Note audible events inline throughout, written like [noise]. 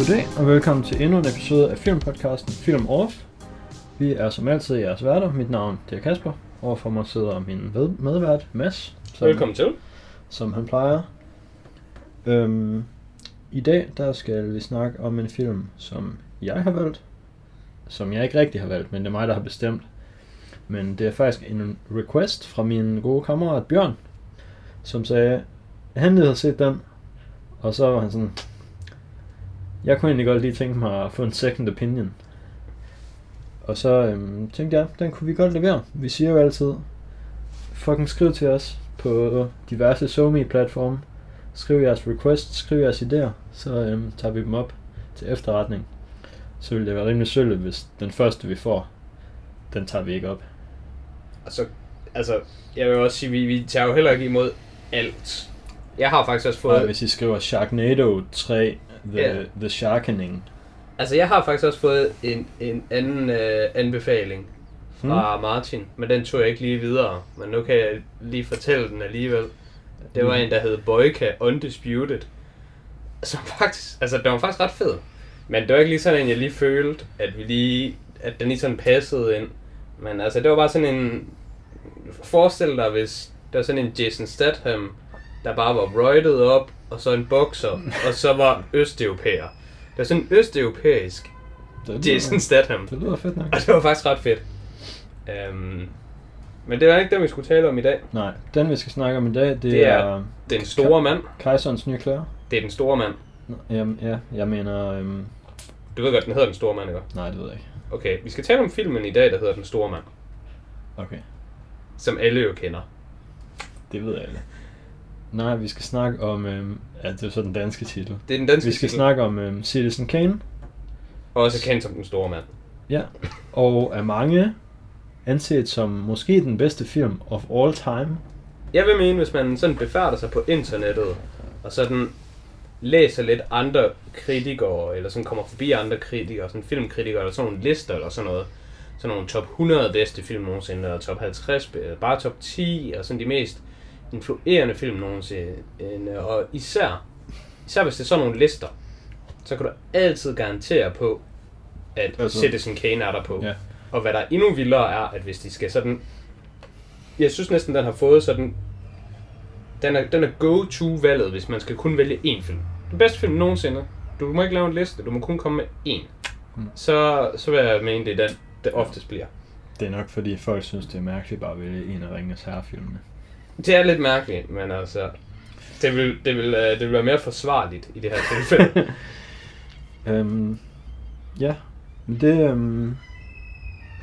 Goddag og velkommen til endnu en episode af filmpodcasten Film Off. Vi er som altid jeres værter. Mit navn det er Kasper. Overfor mig sidder min medvært Mads. Som, Velkommen til. Som han plejer. Øhm, I dag der skal vi snakke om en film, som jeg har valgt. Som jeg ikke rigtig har valgt, men det er mig, der har bestemt. Men det er faktisk en request fra min gode kammerat Bjørn, som sagde, at han lige havde set den. Og så var han sådan, jeg kunne egentlig godt lige tænke mig at få en second opinion. Og så øhm, tænkte jeg, den kunne vi godt levere. Vi siger jo altid, fucking skriv til os på diverse somi platforme Skriv jeres requests, skriv jeres idéer, så øhm, tager vi dem op til efterretning. Så vil det være rimelig sølle, hvis den første vi får, den tager vi ikke op. Altså, altså, jeg vil også sige, vi, vi tager jo heller ikke imod alt. Jeg har faktisk også Og fået, hvis I skriver Sharknado 3, The, Ja. the Sharkening, altså jeg har faktisk også fået en, en anden øh, anbefaling fra Hmm? Martin, men den tog jeg ikke lige videre. Men nu kan jeg lige fortælle den alligevel. Det var Mm. en, der hed Boyka Undisputed. Som faktisk, altså den var faktisk ret fed. Men det var ikke lige sådan en, jeg lige følte, at vi lige, at den lige sådan passede ind. Men altså, det var bare sådan en, forestil dig, hvis der var sådan en Jason Statham, der bare var roidet op, og så en bokser, og så var østeuropæer. Det var sådan en østeuropæisk det, lyder, Jason Statham. det lyder fedt nok. Og det var faktisk ret fedt. Um, men det var ikke det, vi skulle tale om i dag. Nej, den vi skal snakke om i dag, det, Det er- er Den store mand. Kejserens nye klæder. Det er den store mand. Jamen, ja, jeg mener, øhm, Du ved godt, den hedder Den Store Mand, ikke? nej, det ved jeg ikke. Okay, vi skal tale om filmen i dag, der hedder Den Store Mand. Okay, Som alle jo kender. det ved ikke. Nej, vi skal snakke om, øhm, ja, det er så den danske titel. Det er den danske Vi skal titel, snakke om øhm, Citizen Kane, Også kendt som Den Store Mand. ja, og er mange anset som måske den bedste film of all time. Jeg vil mene, hvis man sådan befærder sig på internettet, og sådan læser lidt andre kritikere, eller sådan kommer forbi andre kritikere, sådan filmkritikere, eller sådan nogle lister, eller sådan noget, sådan nogle top 100 bedste film nogensinde, eller top 50, eller bare top 10, og sådan de mest influerende film nogensinde. Og især, især hvis det er sådan nogle lister, så kan du altid garantere på, at altså, Citizen Kane er der på. Ja. Og hvad der er endnu vildere er, at hvis de skal sådan... Jeg synes næsten, den har fået sådan... Den er, den er go-to-valget, hvis man skal kun vælge én film. Den bedste film nogensinde. Du må ikke lave en liste, du må kun komme med én. Mm. Så, så vil jeg mene, det er den, det oftest bliver. Det er nok fordi folk synes, det er mærkeligt bare at vælge en af Ringens Herrefilmene. Det er lidt mærkeligt, men altså... Det vil, det vil, øh, det vil være mere forsvarligt i det her tilfælde. [laughs] Øhm, ja, men det, øhm,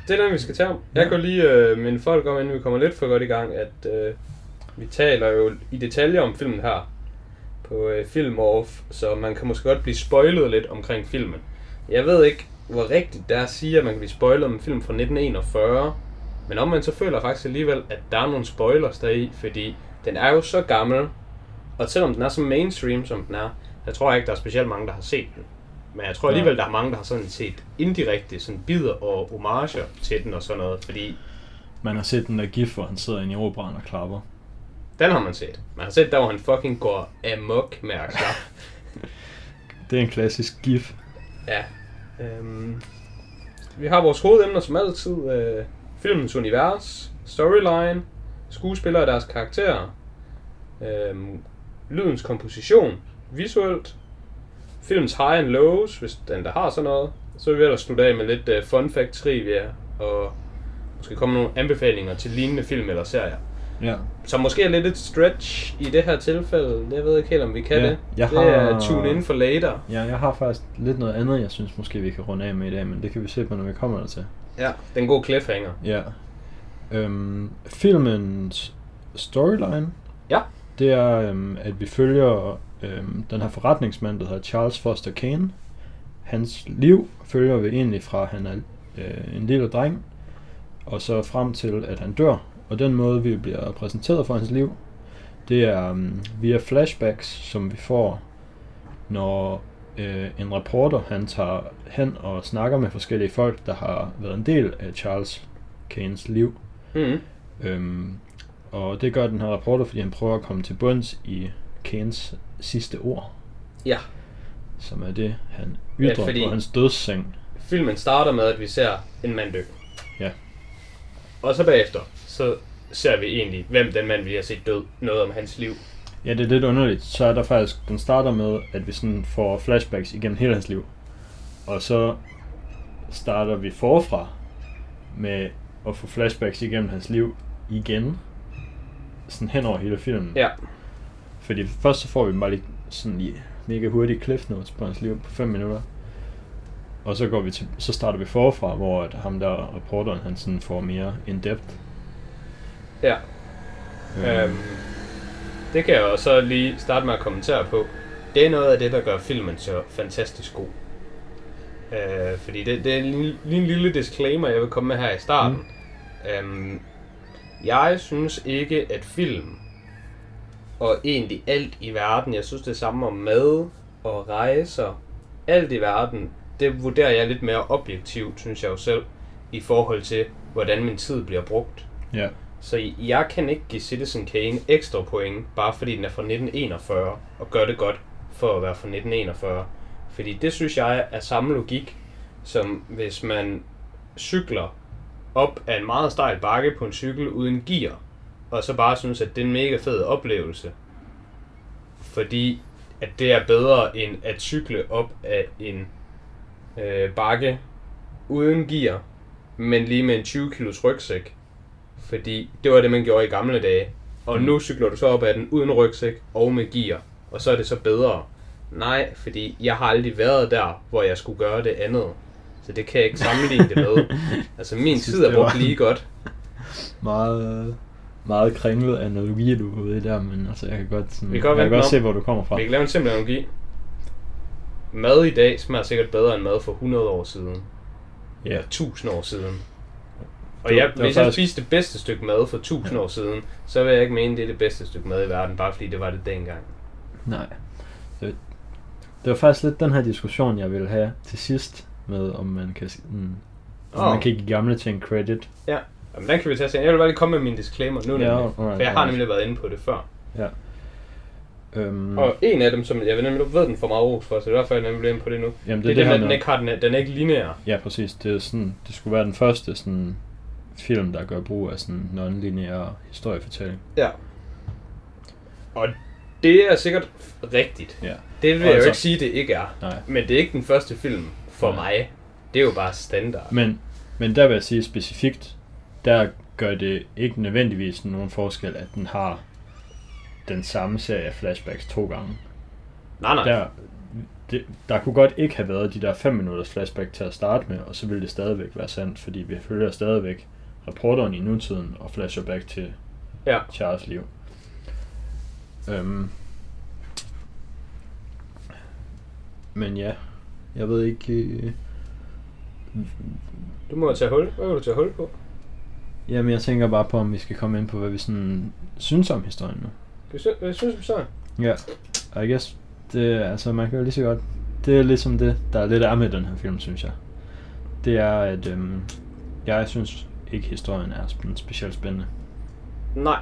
Det er den, vi skal tage om. Jeg Ja. kan lige øh, minde folk om, inden vi kommer lidt for godt i gang, at øh, vi taler jo i detaljer om filmen her på øh, Film Off, så man kan måske godt blive spoilet lidt omkring filmen. Jeg ved ikke, hvor rigtigt det er at sige, at man kan blive spoilet om en film fra 1941, men omvendt så føler jeg faktisk alligevel, at der er nogle spoilers deri, fordi den er jo så gammel, og selvom den er så mainstream, som den er, jeg tror ikke, der er specielt mange, der har set den. Men jeg tror alligevel, der er mange, der har sådan set indirekte sådan bider og homager til den og sådan noget, fordi man har set den der gif, hvor han sidder inde i operaen og klapper. den har man set. Man har set der, hvor han fucking går amok med at klappe. [laughs] Det er en klassisk gif. Ja. Øhm, vi har vores hovedemner som altid. Øh, filmens univers, storyline, skuespillere og deres karakterer, øhm, lydens komposition, visuelt, filmens high and lows, hvis den der har sådan noget. Så vil vi ellers slutte af med lidt uh, fun fact trivia, og måske komme nogle anbefalinger til lignende film eller serier. Ja. Så måske er lidt et stretch i det her tilfælde. Jeg ved ikke helt, om vi kan Ja, det. jeg det har- er tune in for later. ja, jeg har faktisk lidt noget andet, jeg synes måske vi kan runde af med i dag, men det kan vi se på, når vi kommer der til. Ja. Det er en god cliffhanger. Ja. Øhm, filmens storyline, Ja. det er, øhm, at vi følger øhm, den her forretningsmand, der hedder Charles Foster Kane. Hans liv følger vi egentlig fra, at han er øh, en lille dreng, og så frem til, at han dør. Og den måde, vi bliver præsenteret for hans liv, det er um, via flashbacks, som vi får, når øh, en reporter han tager hen og snakker med forskellige folk, der har været en del af Charles Kanes liv. Mm-hmm. Øhm, og det gør den her reporter, fordi han prøver at komme til bunds i Kanes sidste ord. Ja. som er det, han ytrer Ja, fordi- på hans dødsseng. Filmen starter med, at vi ser en mand dø. Ja. Og så bagefter, så ser vi egentlig, hvem den mand, vi har set død, noget om hans liv. Ja, det er lidt underligt. Så er der faktisk, den starter med, at vi sådan får flashbacks igennem hele hans liv. Og så starter vi forfra med at få flashbacks igennem hans liv igen. Sådan hen over hele filmen. Ja. Fordi først så får vi bare lige sådan lige mega hurtige cliff notes på hans liv på 5 minutter. Og så går vi til, så starter vi forfra, hvor at ham der reporteren, han sådan får mere in-depth. Ja. Øhm, det kan jeg også lige starte med at kommentere på. Det er noget af det, der gør filmen så fantastisk god. Øh, fordi det, det er lige, lige en lille disclaimer, jeg vil komme med her i starten. Mm. Øhm, jeg synes ikke, at film og egentlig alt i verden, jeg synes det samme om mad og rejser, alt i verden, det vurderer jeg lidt mere objektivt, synes jeg jo selv, i forhold til, hvordan min tid bliver brugt. Ja. Så jeg kan ikke give Citizen Kane ekstra point, bare fordi den er fra 1941, og gør det godt for at være fra 1941. Fordi det synes jeg er samme logik, som hvis man cykler op ad en meget stejl bakke på en cykel uden gear, og så bare synes, at det er en mega fed oplevelse. Fordi at det er bedre end at cykle op ad en øh, bakke uden gear, men lige med en 20 kilos rygsæk. Fordi det var det, man gjorde i gamle dage. Og nu cykler du så op ad den uden rygsæk og med gear. Og så er det så bedre. Nej, fordi jeg har aldrig været der, hvor jeg skulle gøre det andet. Så det kan jeg ikke sammenligne det med. [laughs] Altså min synes, tid er brugt lige godt. meget, meget kringlet analogi, du er ude i der, men altså, jeg kan godt, sådan, Vi kan jeg kan godt se, hvor du kommer fra. Vi kan lave en simpel analogi. Mad i dag smager sikkert bedre end mad for 100 år siden. Ja, Eller 1000 år siden. Og Det jeg, det hvis jeg faktisk- spiste det bedste stykke mad for 1000 år siden, så vil jeg ikke mene, det er det bedste stykke mad i verden, bare fordi det var det dengang. nej. Det, det var faktisk lidt den her diskussion, jeg ville have til sidst, med om man kan, mm, om Åh. man kan give gamle ting credit. Jamen, den kan vi tage senere. Jeg vil bare lige komme med min disclaimer nu, Ja, nemlig, alright, for jeg har alright. nemlig været inde på det før. Øhm, Og en af dem, som jeg ved nemlig, du ved den for meget ros for, så det er derfor, jeg nemlig bliver inde på det nu. jamen, Det er det, her at den ikke har den, den er ikke lineær. Ja, præcis. Det, er sådan, det skulle være den første sådan, film, der gør brug af sådan non-lineær historiefortælling. Ja. Og det er sikkert rigtigt. Ja. Det vil jeg Altså- jo ikke sige, det ikke er. Nej. Men det er ikke den første film for Nej. mig. Det er jo bare standard. Men, men der vil jeg sige specifikt, der gør det ikke nødvendigvis nogen forskel, at den har den samme serie af flashbacks to gange. Nej, nej. Der, det, der kunne godt ikke have været de der 5 minutters flashback til at starte med, og så ville det stadigvæk være sandt, fordi vi følger stadigvæk reporteren i nutiden og flasher back til Ja. Charles liv. Øhm. Men ja, jeg ved ikke... øh, Du må tage hul. Hvad vil du tage hul på? Jamen, jeg tænker bare på, om vi skal komme ind på, hvad vi sådan synes om historien nu. Hvad sy- Hvad synes du så? Ja, og I guess, det, altså, man kan jo lige så godt... Det er ligesom det, der er lidt er med den her film, synes jeg. Det er, at øhm, jeg synes ikke, historien er sådan specielt spændende. Nej.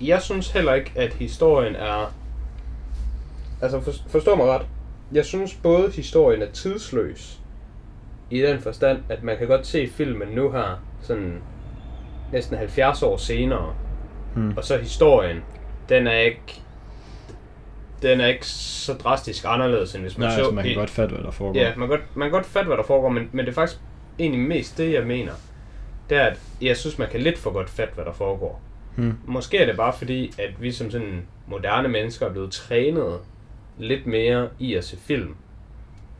Jeg synes heller ikke, at historien er... Altså, for, forstå mig ret. Jeg synes både historien er tidsløs. I den forstand, at man kan godt se filmen nu her, sådan næsten 70 år senere. Hmm. Og så historien, den er ikke... Den er ikke så drastisk anderledes, end hvis man Nej, så... altså, man kan i- godt fatte, hvad der foregår. Ja, man kan, godt, man kan godt fatte, hvad der foregår, men, men det er faktisk egentlig mest det, jeg mener. Det er, at jeg synes, man kan lidt for godt fatte, hvad der foregår. Hmm. Måske er det bare fordi, at vi som sådan moderne mennesker er blevet trænet lidt mere i at se film.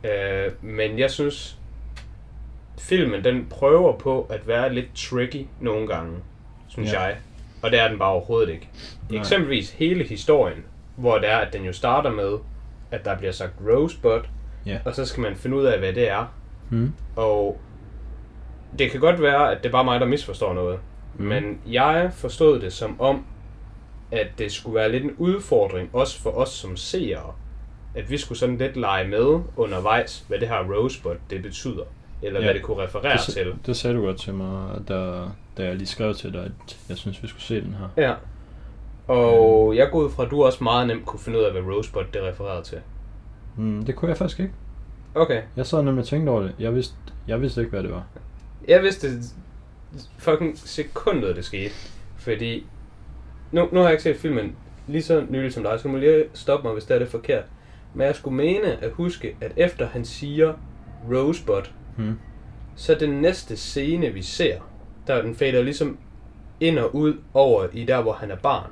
Øh, men jeg synes, filmen den prøver på at være lidt tricky nogle gange, synes Ja. jeg. Og det er den bare overhovedet ikke. Nej. Eksempelvis hele historien, hvor det er, at den jo starter med, at der bliver sagt Rosebud, Ja. og så skal man finde ud af, hvad det er. Hmm. Og det kan godt være, at det er bare mig, der misforstår noget. Mm. Men jeg forstod det som om, at det skulle være lidt en udfordring, også for os som seere. At vi skulle sådan lidt lege med undervejs, hvad det her Rosebud det betyder. Eller Ja. hvad det kunne referere Det, til. det sagde du godt til mig, da, da jeg lige skrev til dig, at jeg synes, vi skulle se den her. Ja. Og jeg går ud fra, at du også meget nemt kunne finde ud af, hvad Rosebud det refererede til. Mm, det kunne jeg faktisk ikke. Okay. Jeg sad nemlig og tænkte over det. Jeg vidste, jeg vidste ikke, hvad det var. Jeg vidste fucking sekundet, det skete. Fordi, nu, nu har jeg ikke set filmen lige så nyligt som dig, så du må lige stoppe mig, hvis det er det forkert. Men jeg skulle mene at huske, at efter han siger Rosebud, Mm. så den næste scene, vi ser, der den fader ligesom ind og ud over i der, hvor han er barn.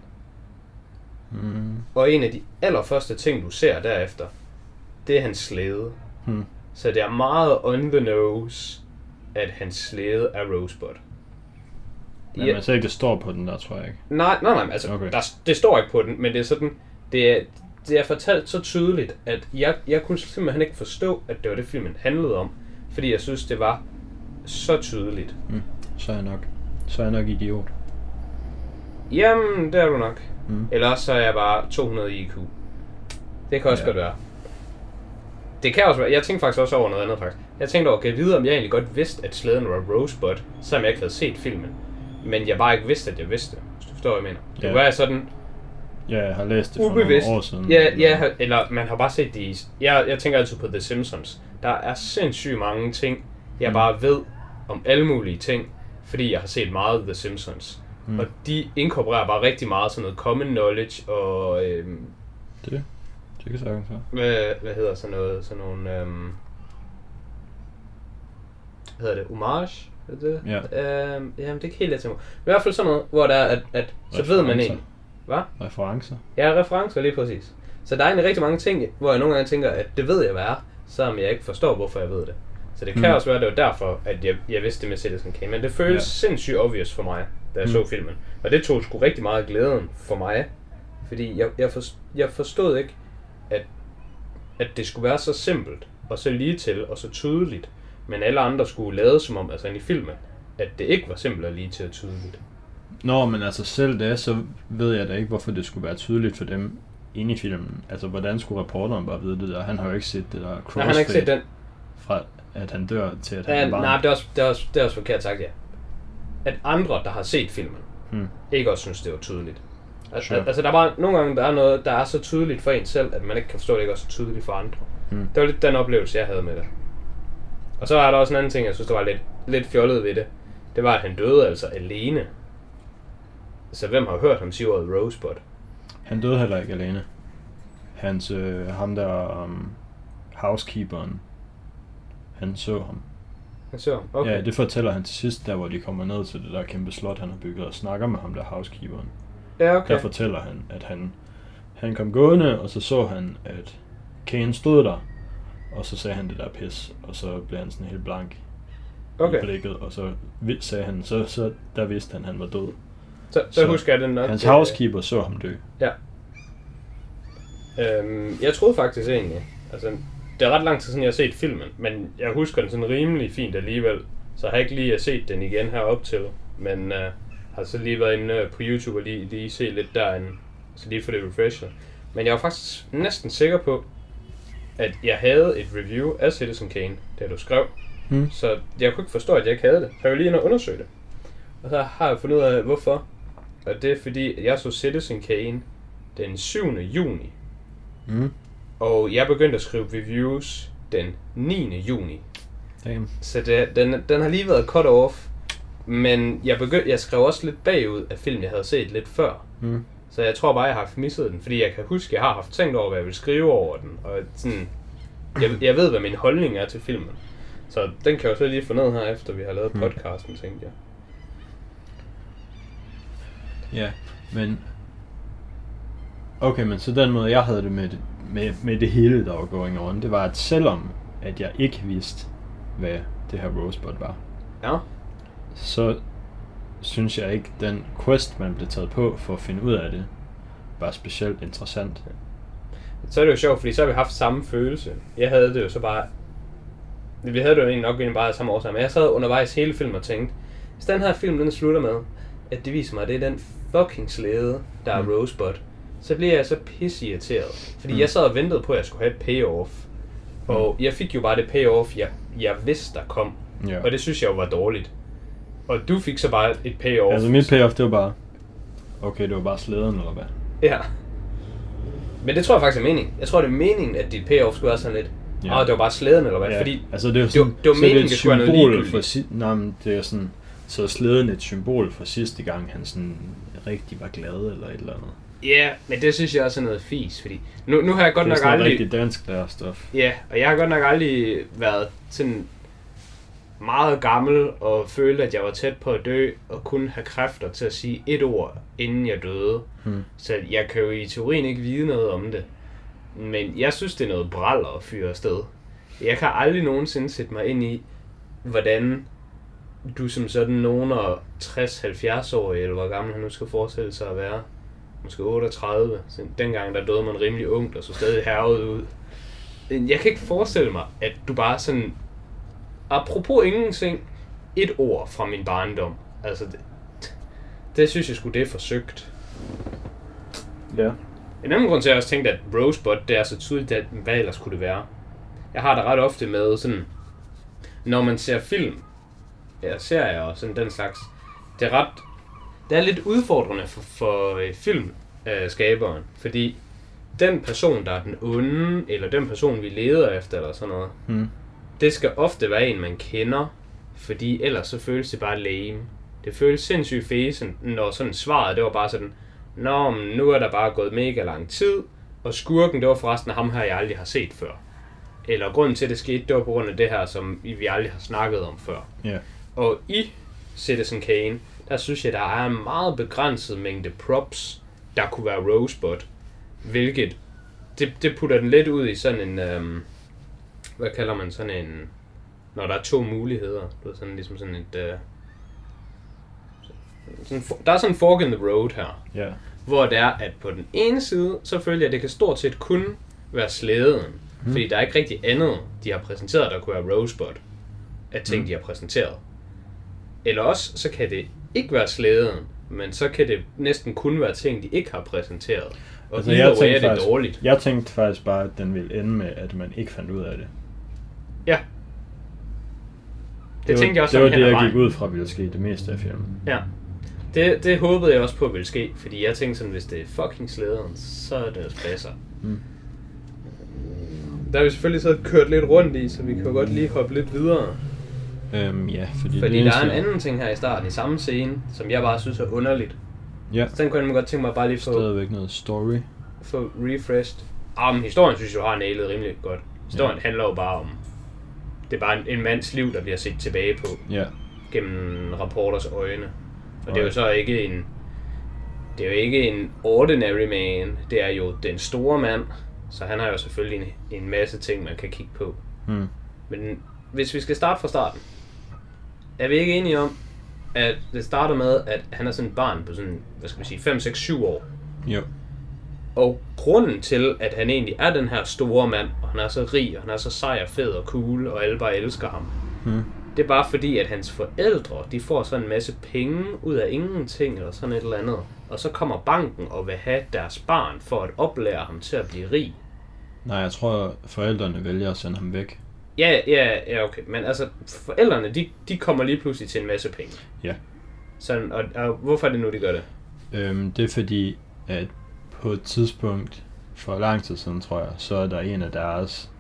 Mm. Og en af de allerførste ting, du ser derefter, det er hans slæde. Mm. Så det er meget on the nose, at hans slæde er Rosebud. Men Ja. man ser ikke, det står på den der, tror jeg ikke. Nej, nej, nej, altså, Okay. der, det står ikke på den, men det er sådan, det er, det er fortalt så tydeligt, at jeg, jeg kunne simpelthen ikke forstå, at det var det, filmen handlede om. Fordi jeg synes, det var så tydeligt. Mm. Så er jeg nok, så er jeg nok idiot. Jamen, det er du nok. Mm. Eller også så er jeg bare 200 IQ. Det kan også ja. godt være. Det kan også være. Jeg tænkte faktisk også over noget andet faktisk. Jeg tænkte over, kan jeg vide, om jeg egentlig godt vidste, at slæden var Rosebud, selvom jeg ikke havde set filmen. Men jeg bare ikke vidste, at jeg vidste. Hvis du forstår, hvad jeg mener. Det Ja. var sådan Ja, jeg har læst det for ubevidst. nogle år siden. Ja, ja, eller man har bare set det i... Jeg, jeg tænker altid på The Simpsons. Der er sindssygt mange ting, jeg Mm. bare ved om alle mulige ting, fordi jeg har set meget The Simpsons. Mm. Og de inkorporerer bare rigtig meget sådan noget common knowledge og... Øhm, Det, det kan sagtens være. hvad, hvad hedder sådan noget? Sådan nogle... Øhm, hvad hedder det? Homage? Er det? Ja. Øhm, jamen, det er ikke helt det, I hvert fald sådan noget, hvor der er, at, at så ved man egentlig... Hvad? Referencer. Ja, referencer lige præcis. Så der er egentlig rigtig mange ting, hvor jeg nogle gange tænker, at det ved jeg, hvad er, selvom jeg ikke forstår, hvorfor jeg ved det. Så det kan Mm. også være, at det var derfor, at jeg, jeg vidste det med Citizen Kane. Men det føles Ja. sindssygt obvious for mig, da jeg Mm. så filmen. Og det tog sgu rigtig meget glæden for mig. Fordi jeg, jeg, forstod, jeg forstod ikke, at, at det skulle være så simpelt, og så lige til, og så tydeligt. Men alle andre skulle lade som om, altså i filmen, at det ikke var simpelt og lige til og tydeligt. Nå, men altså selv det, så ved jeg da ikke, hvorfor det skulle være tydeligt for dem inde i filmen. Altså, hvordan skulle reporteren bare vide det der? Han har jo ikke set det der crossfade Nej, han har ikke set den. fra, at han dør til, at han Ja, er barn. nej, det er, også, det, er også, det er også forkert sagt, ja. At andre, der har set filmen, Hmm. ikke også synes, det var tydeligt. Al- Sure. Altså, der er bare nogle gange, der er noget, der er så tydeligt for en selv, at man ikke kan forstå, at det ikke også er tydeligt for andre. Hmm. Det var lidt den oplevelse, jeg havde med det. Og så er der også en anden ting, jeg synes, der var lidt, lidt fjollet ved det. Det var, at han døde altså alene. Så hvem har hørt ham sige ordet Rosebud? Han døde heller ikke alene. Hans, øh, ham der, um, housekeeperen, han så ham. Han så ham. Okay. Ja, det fortæller han til sidst, der hvor de kommer ned til det der kæmpe slot, han har bygget, og snakker med ham der housekeeperen. ja okay. Der fortæller han, at han, han kom gående, og så så han, at Kane stod der, og så sagde han det der pis, og så blev han sådan helt blank i Okay. blikket, og så sagde han, så, så der vidste han, at han var død. Så, så, Så husker jeg den nok. Hans øh, housekeeper så ham dø. Ja. Øhm, jeg troede faktisk egentlig, altså det er ret lang tid siden, jeg har set filmen, men jeg husker den sådan rimelig fint alligevel, så jeg har ikke lige set den igen her op til, men øh, har så lige været inde øh, på YouTube og lige, lige se lidt derinde, så lige for det refresher. Men jeg var faktisk næsten sikker på, at jeg havde et review af Citizen Kane, da du skrev, Hmm. så jeg kunne ikke forstå, at jeg ikke havde det. Så jeg var lige inde og undersøge det. Og så har jeg fundet ud af, hvorfor. Og det er fordi, at jeg så Citizen Kane den 7. juni. Mm. Og jeg begyndte at skrive reviews den 9. juni. Damn. Så det, den, den har lige været cut off. Men jeg, begyndte, jeg skrev også lidt bagud af film, jeg havde set lidt før. Mm. Så jeg tror bare, jeg har haft misset den. Fordi jeg kan huske, jeg har haft tænkt over, hvad jeg vil skrive over den. Og sådan, jeg, jeg ved, hvad min holdning er til filmen. Så den kan jeg jo så lige få ned her, efter vi har lavet Hmm. podcasten, tænkte jeg. Ja, men... Okay, men så den måde, jeg havde det med det, med, med det hele, der var going on, det var, at selvom at jeg ikke vidste, hvad det her Rosebud var, Ja. så synes jeg ikke, den quest, man blev taget på for at finde ud af det, var specielt interessant. Så er det jo sjovt, fordi så har vi haft samme følelse. Jeg havde det jo så bare... Vi havde det jo egentlig nok egentlig bare samme årsag, men jeg sad undervejs hele filmen og tænkte, hvis den her film den slutter med, at det viser mig, at det er den fucking slæde, der er Mm. Rosebud, så bliver jeg så pisse irriteret. Fordi Mm. jeg sad og ventede på, at jeg skulle have et payoff. Og jeg fik jo bare det payoff, jeg, jeg vidste, der kom. Ja. Og det synes jeg jo var dårligt. Og du fik så bare et payoff. Altså mit payoff, det var bare, okay, det var bare slæden, eller hvad? Ja. Men det tror jeg faktisk er meningen. Jeg tror, det er meningen, at dit payoff skulle være sådan lidt, Ja. åh, det var bare slæden, eller hvad? Ja, Fordi altså det er jo det var- sådan, det var meningen, et det skulle være noget symbol ligegyldigt. for si- nej, men det er sådan, så slæden et symbol for sidste gang, han sådan rigtig var glad eller et eller andet. Ja, men det synes jeg også er noget fis, fordi nu, nu har jeg godt det er nok sådan aldrig... rigtig dansk lærerstof. Ja, og jeg har godt nok aldrig været sådan meget gammel og følte, at jeg var tæt på at dø, og kunne have kræfter til at sige et ord, inden jeg døde. Hmm. Så jeg kan jo i teorien ikke vide noget om det. Men jeg synes, det er noget bræl at fyre afsted. Jeg kan aldrig nogensinde sætte mig ind i, hvordan du som sådan nogen af 60-70 år, eller hvor gammel han nu skal forestille sig at være, måske 38, så dengang der døde man rimelig ungt og så stadig hervet ud. Jeg kan ikke forestille mig, at du bare sådan, apropos ingenting, et ord fra min barndom. Altså, det, det synes jeg sgu, det er forsøgt. Ja. En anden grund til, at jeg også tænkte, at Rosebud, det er så tydeligt, at hvad ellers kunne det være? Jeg har det ret ofte med sådan, når man ser film, eller serier og sådan den slags, det er ret, det er lidt udfordrende for, for øh, filmskaberen, fordi den person, der er den onde, eller den person, vi leder efter, eller sådan noget, Hmm. Det skal ofte være en, man kender, fordi ellers så føles det bare lame. Det føles sindssygt fæsen, når sådan svaret, det var bare sådan, Nå, men nu er der bare gået mega lang tid, og skurken, det var forresten ham her, jeg aldrig har set før. Eller grunden til, at det skete, det var på grund af det her, som vi aldrig har snakket om før. Ja. Og i Citizen Kane, der synes jeg, der er en meget begrænset mængde props, der kunne være Rosebud. Hvilket, det, det putter den lidt ud i sådan en, øhm, hvad kalder man sådan en, når der er to muligheder. Du ved, sådan ligesom sådan et, øh, sådan, der er sådan en fork in the road her Ja. hvor det er, at på den ene side, så følger jeg, at det kan stort set kun være slæden. Mm. Fordi der er ikke rigtig andet, de har præsenteret, der kunne være Rosebud, af ting, Mm. de har præsenteret. Eller også, så kan det ikke være slæden, men så kan det næsten kun være ting, de ikke har præsenteret. Og Altså, jeg way er tænkte det faktisk- dårligt. Jeg tænkte faktisk bare, at den ville ende med, at man ikke fandt ud af det. Ja. Det, det var, tænkte jeg også Det var det, jeg gik ud fra, ville ske det meste af filmen. Ja. Det, det håbede jeg også på ville ske, fordi jeg tænkte sådan, hvis det er fucking slæderen, så er det spasser. Mm. Der har vi selvfølgelig så kørt lidt rundt i, så vi kan jo godt lige hoppe lidt videre. Øhm, ja, fordi, Fordi det der er en anden ting her i starten, i samme scene, som jeg bare synes er underligt. Ja, Så den kunne jeg godt tænke mig bare lige få, stadigvæk noget story. få refreshed. Ah, men historien synes jeg har nailet rimelig godt. Historien ja. handler jo bare om, det er bare en, en mands liv, der bliver set tilbage på Ja, gennem rapporters øjne. Og det er jo så ikke en, det er jo ikke en ordinary man, det er jo den store mand, så han har jo selvfølgelig en, en masse ting, man kan kigge på. hmm. Men hvis vi skal starte fra starten, er vi ikke enige om, at det starter med, at han er sådan et barn på sådan, hvad skal vi sige, 5, 6, 7 år. jo. Og grunden til, at han egentlig er den her store mand, og han er så rig, og han er så sej og fed og cool, og alle bare elsker ham, Hmm. det er bare fordi, at hans forældre, de får sådan en masse penge ud af ingenting, eller sådan et eller andet. Og så kommer banken og vil have deres barn for at oplære ham til at blive rig. Nej, jeg tror, forældrene vælger at sende ham væk. Ja, ja, ja, okay. Men altså, forældrene, de, de kommer lige pludselig til en masse penge. Ja. Sådan, og, og hvorfor er det nu, de gør det? Øhm, det er fordi, at på et tidspunkt, for lang tid siden tror jeg, så er der en af deres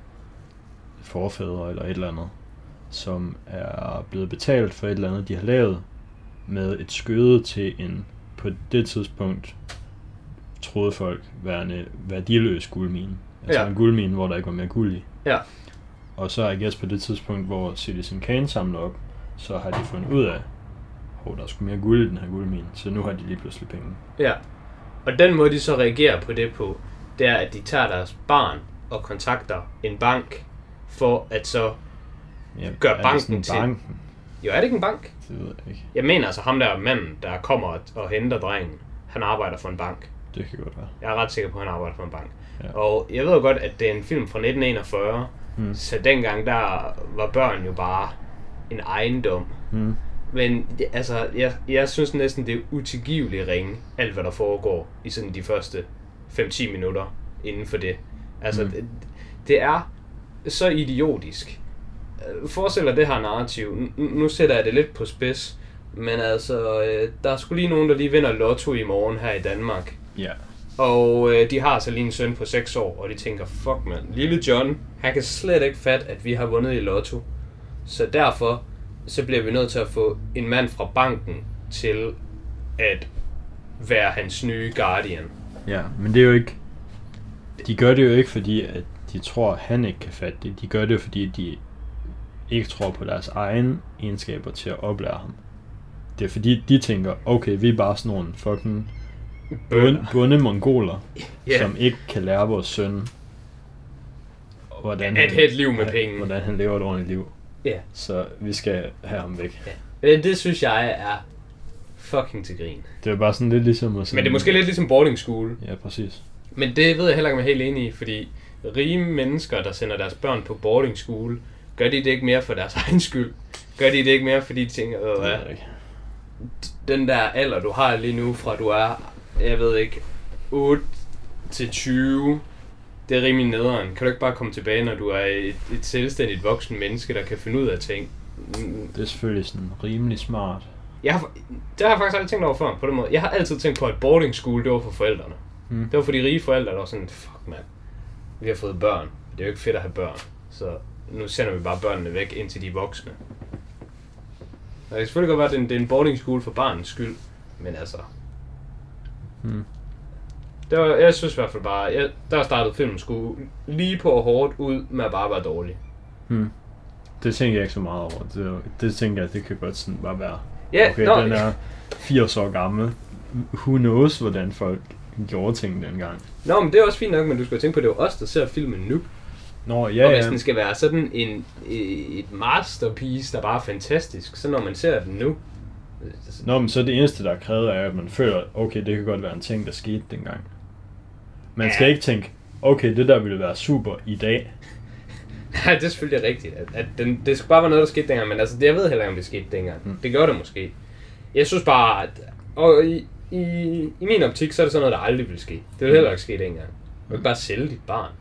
forfædre eller et eller andet, som er blevet betalt for et eller andet, de har lavet, med et skøde til en, på det tidspunkt, troede folk, værende værdiløs guldmine. Altså Ja. en guldmine, hvor der ikke var mere guld i. Ja. Og så I guess på det tidspunkt, hvor Citizen Kane samler op, så har de fundet ud af, at der er sgu mere guld i den her guldmine, så nu har de lige pludselig penge. Ja. Og den måde, de så reagerer på det på, det er, at de tager deres barn og kontakter en bank, for at så... Ja, Gør det banken til- banken? Jo, er det ikke en bank? Det ved jeg ikke. Jeg mener altså, ham der manden, der kommer og, og henter drengen, han arbejder for en bank. Det kan godt være. Jeg er ret sikker på, at han arbejder for en bank. Ja. Og jeg ved jo godt, at det er en film fra 1941, Mm. så dengang der var børn jo bare en ejendom. Mm. Men det- altså, jeg, jeg synes næsten, det er utilgiveligt ringe, alt hvad der foregår i sådan de første 5-10 minutter inden for det. Altså, Mm. det, det er så idiotisk. Øh, Forestil dig det her narrativ. Nu, nu sætter jeg det lidt på spids, men altså, øh, der er sgu lige nogen, der lige vinder lotto i morgen her i Danmark. Ja. Og øh, de har så lige en søn på 6 år, og de tænker, fuck man, lille John, han kan slet ikke fatte, at vi har vundet i lotto. Så derfor, så bliver vi nødt til at få en mand fra banken til at være hans nye guardian. Ja, men det er jo ikke... De gør det jo ikke, fordi at de tror, at han ikke kan fatte det. De gør det jo, fordi de ikke tror på deres egne egenskaber til at oplære ham. Det er fordi, de tænker, okay, vi er bare sådan nogle fucking bund, bunde mongoler, [laughs] Ja. som ikke kan lære vores søn, hvordan At have et liv med penge. hvordan han lever et ordentligt liv. Ja. Så vi skal have ham væk. Men det synes jeg er fucking til grin. Det er bare sådan lidt ligesom at Men det er måske lidt ligesom boarding school. Ja, præcis. Men det ved jeg heller ikke, om jeg er helt enig i, fordi rige mennesker, der sender deres børn på boarding school, gør de det ikke mere for deres [laughs] egen skyld? Gør de det ikke mere, fordi de tænker, øh, hvad, den der alder, du har lige nu, fra du er, jeg ved ikke, 8 til 20, det er rimelig nederen. Kan du ikke bare komme tilbage, når du er et, et selvstændigt voksen menneske, der kan finde ud af ting? Det er selvfølgelig sådan rimelig smart. Jeg har, det har jeg faktisk aldrig tænkt over før på den måde. Jeg har altid tænkt på, at boarding school, det var for forældrene. Mm. Det var for de rige forældre, der var sådan, fuck mand, vi har fået børn. Det er jo ikke fedt at have børn. Så nu sender vi bare børnene væk, indtil de er voksne. Og det kan selvfølgelig godt være, at det er en, boarding school for barnets skyld. Men altså... Mm. Det var, jeg synes i hvert fald bare, jeg, der startede filmen skulle lige på hårdt ud med at bare være dårlig. Hmm. Det tænker jeg ikke så meget over. Det, det tænker jeg, det kan godt sådan bare være. Ja, Okay, nå, den er 80 år gammel. Who knows, hvordan folk gjorde ting dengang. nå, men det er også fint nok, men du skal tænke på, at det er os, der ser filmen nu. Nå, Ja, ja, og hvis ja. den skal være sådan en, et masterpiece, der bare er fantastisk, så når man ser den nu... Nå, men så det eneste, der er krævet, er, at man føler, okay, det kan godt være en ting, der skete dengang. Man skal Ja. ikke tænke, okay, det der ville være super i dag. [laughs] Nej, det er selvfølgelig rigtigt. At, at den, det skal bare være noget, der skete dengang, men altså, det, jeg ved heller ikke, om det skete dengang. Mm. Mm. Det gør det måske. Jeg synes bare, at og i, i, i min optik, så er det sådan noget, der aldrig vil ske. Det vil heller ikke ske dengang. Du kan bare sælge dit barn.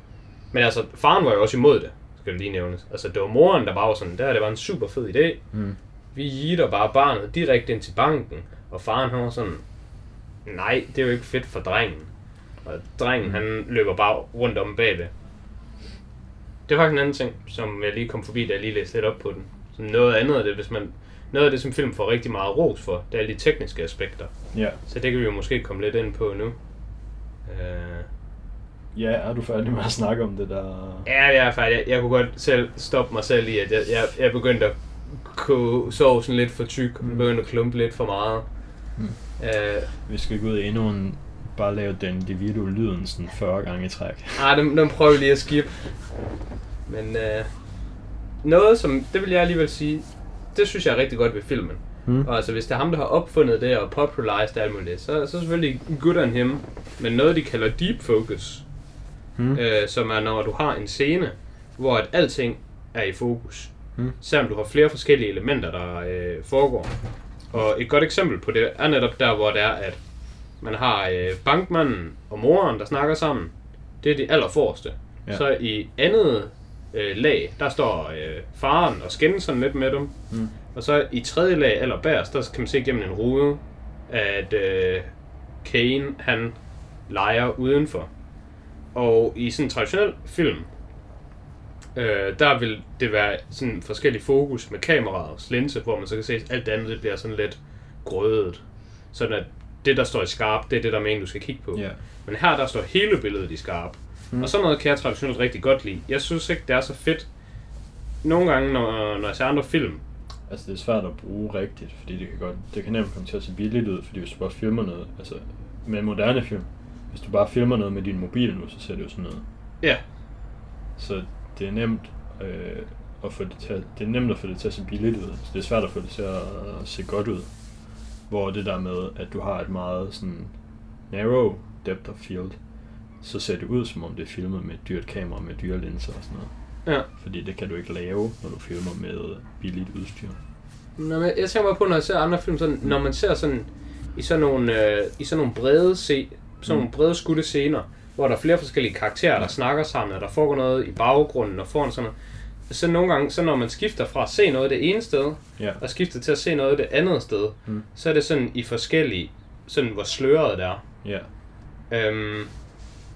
Men altså, faren var jo også imod det, skal det lige nævnes. Altså, det var moren, der bare var sådan, der det var en super fed idé. Mm. Vi giver bare barnet direkte ind til banken. Og faren, han var sådan, nej, det er jo ikke fedt for drengen. Og drengen, han løber bare rundt om bagved. Det er faktisk en anden ting, som jeg lige kom forbi, da jeg lige læste lidt op på den. Så noget andet af det, hvis man... Noget af det, som film får rigtig meget ros for, det er alle de tekniske aspekter. Ja. Så det kan vi jo måske komme lidt ind på nu. Øh, Ja, er du færdig med at snakke om det der? ja, jeg er færdig. Jeg, jeg kunne godt selv stoppe mig selv i, at jeg, jeg, jeg begyndte at koge sovsen lidt for tyk, Mm. begyndte at klumpe lidt for meget. Mm. Øh, Vi skal gå ud i endnu en, bare lave den DeVito lyden sådan 40 gange i træk. Ah, dem, dem prøver vi lige at skip. Men øh, noget, som, det vil jeg alligevel sige, det synes jeg er rigtig godt ved filmen. Hmm? Og altså, hvis det er ham, der har opfundet det og popularized alt muligt, så, så er selvfølgelig good on him. Men noget, de kalder deep focus, Hmm? øh, som er, når du har en scene, hvor at alting er i fokus. Hmm? Selvom du har flere forskellige elementer, der øh, foregår. Og et godt eksempel på det er netop der, hvor det er, at man har øh, bankmanden og moren, der snakker sammen. Det er de allerforreste. Ja. Så i andet øh, lag, der står øh, faren og skændes sådan lidt med dem. Mm. Og så i tredje lag, eller bagerst, der kan man se gennem en rude, at øh, Kane, han leger udenfor. Og i sådan en traditionel film, øh, der vil det være sådan forskellig fokus med kameraets linse, hvor man så kan se, at alt det andet det bliver sådan lidt grødet. Sådan at det, der står i skarp, det er det, der mener, du skal kigge på. Ja. Men her, der står hele billedet i skarp. Mm. Og sådan noget kan jeg traditionelt rigtig godt lide. Jeg synes ikke, det er så fedt. Nogle gange, når, når jeg ser andre film, Altså, det er svært at bruge rigtigt, fordi det kan godt, det kan nemt komme til at se billigt ud, fordi hvis du bare filmer noget, altså med en moderne film, hvis du bare filmer noget med din mobil nu, så ser det jo sådan noget. ja, Så det er nemt øh, at få det til at, det er nemt at få det til at se billigt ud. Så det er svært at få det til at, at se godt ud. Hvor det der med, at du har et meget sådan narrow depth of field, så ser det ud som om det er filmet med et dyrt kamera med dyre linser og sådan noget. ja. Fordi det kan du ikke lave, når du filmer med billigt udstyr. Nå, men jeg tænker bare på, når jeg ser andre film, sådan, når man ser sådan, i sådan nogle, øh, i sådan nogle brede, se, sådan nogle Mm. brede skudte scener, hvor der er flere forskellige karakterer, der snakker sammen, og der foregår noget i baggrunden og foran sådan noget, så nogle gange, så når man skifter fra at se noget det ene sted, Ja. og skifter til at se noget det andet sted, Mm. så er det sådan i forskellige, sådan hvor sløret det er. Ja. Øhm,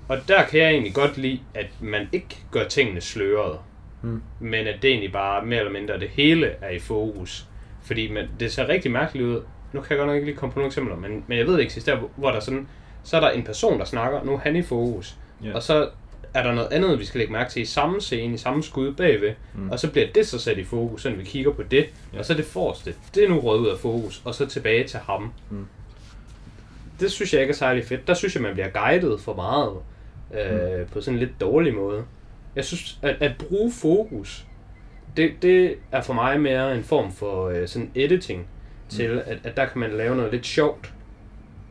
og der kan jeg egentlig godt lide, at man ikke gør tingene slørede. Mm. Men at det egentlig bare mere eller mindre det hele er i fokus. Fordi man, det ser rigtig mærkeligt ud. Nu kan jeg godt nok ikke lige komme på nogle eksempler, men, men jeg ved ikke sidst der, hvor- der sådan, så er der en person, der snakker, nu er han i fokus. Ja. Og så er der noget andet, vi skal lægge mærke til i samme scene, i samme skud bagved. Mm. Og så bliver det så sat i fokus, så vi kigger på det. Ja. Og så det forreste. Det er nu røget ud af fokus, og så tilbage til ham. Mm. Det synes jeg ikke er særlig fedt. Der synes jeg, man bliver guidet for meget. Øh, Mm. På sådan en lidt dårlig måde. Jeg synes, at, at bruge fokus, det, det er for mig mere en form for øh, sådan editing til, Mm. at, at der kan man lave noget lidt sjovt.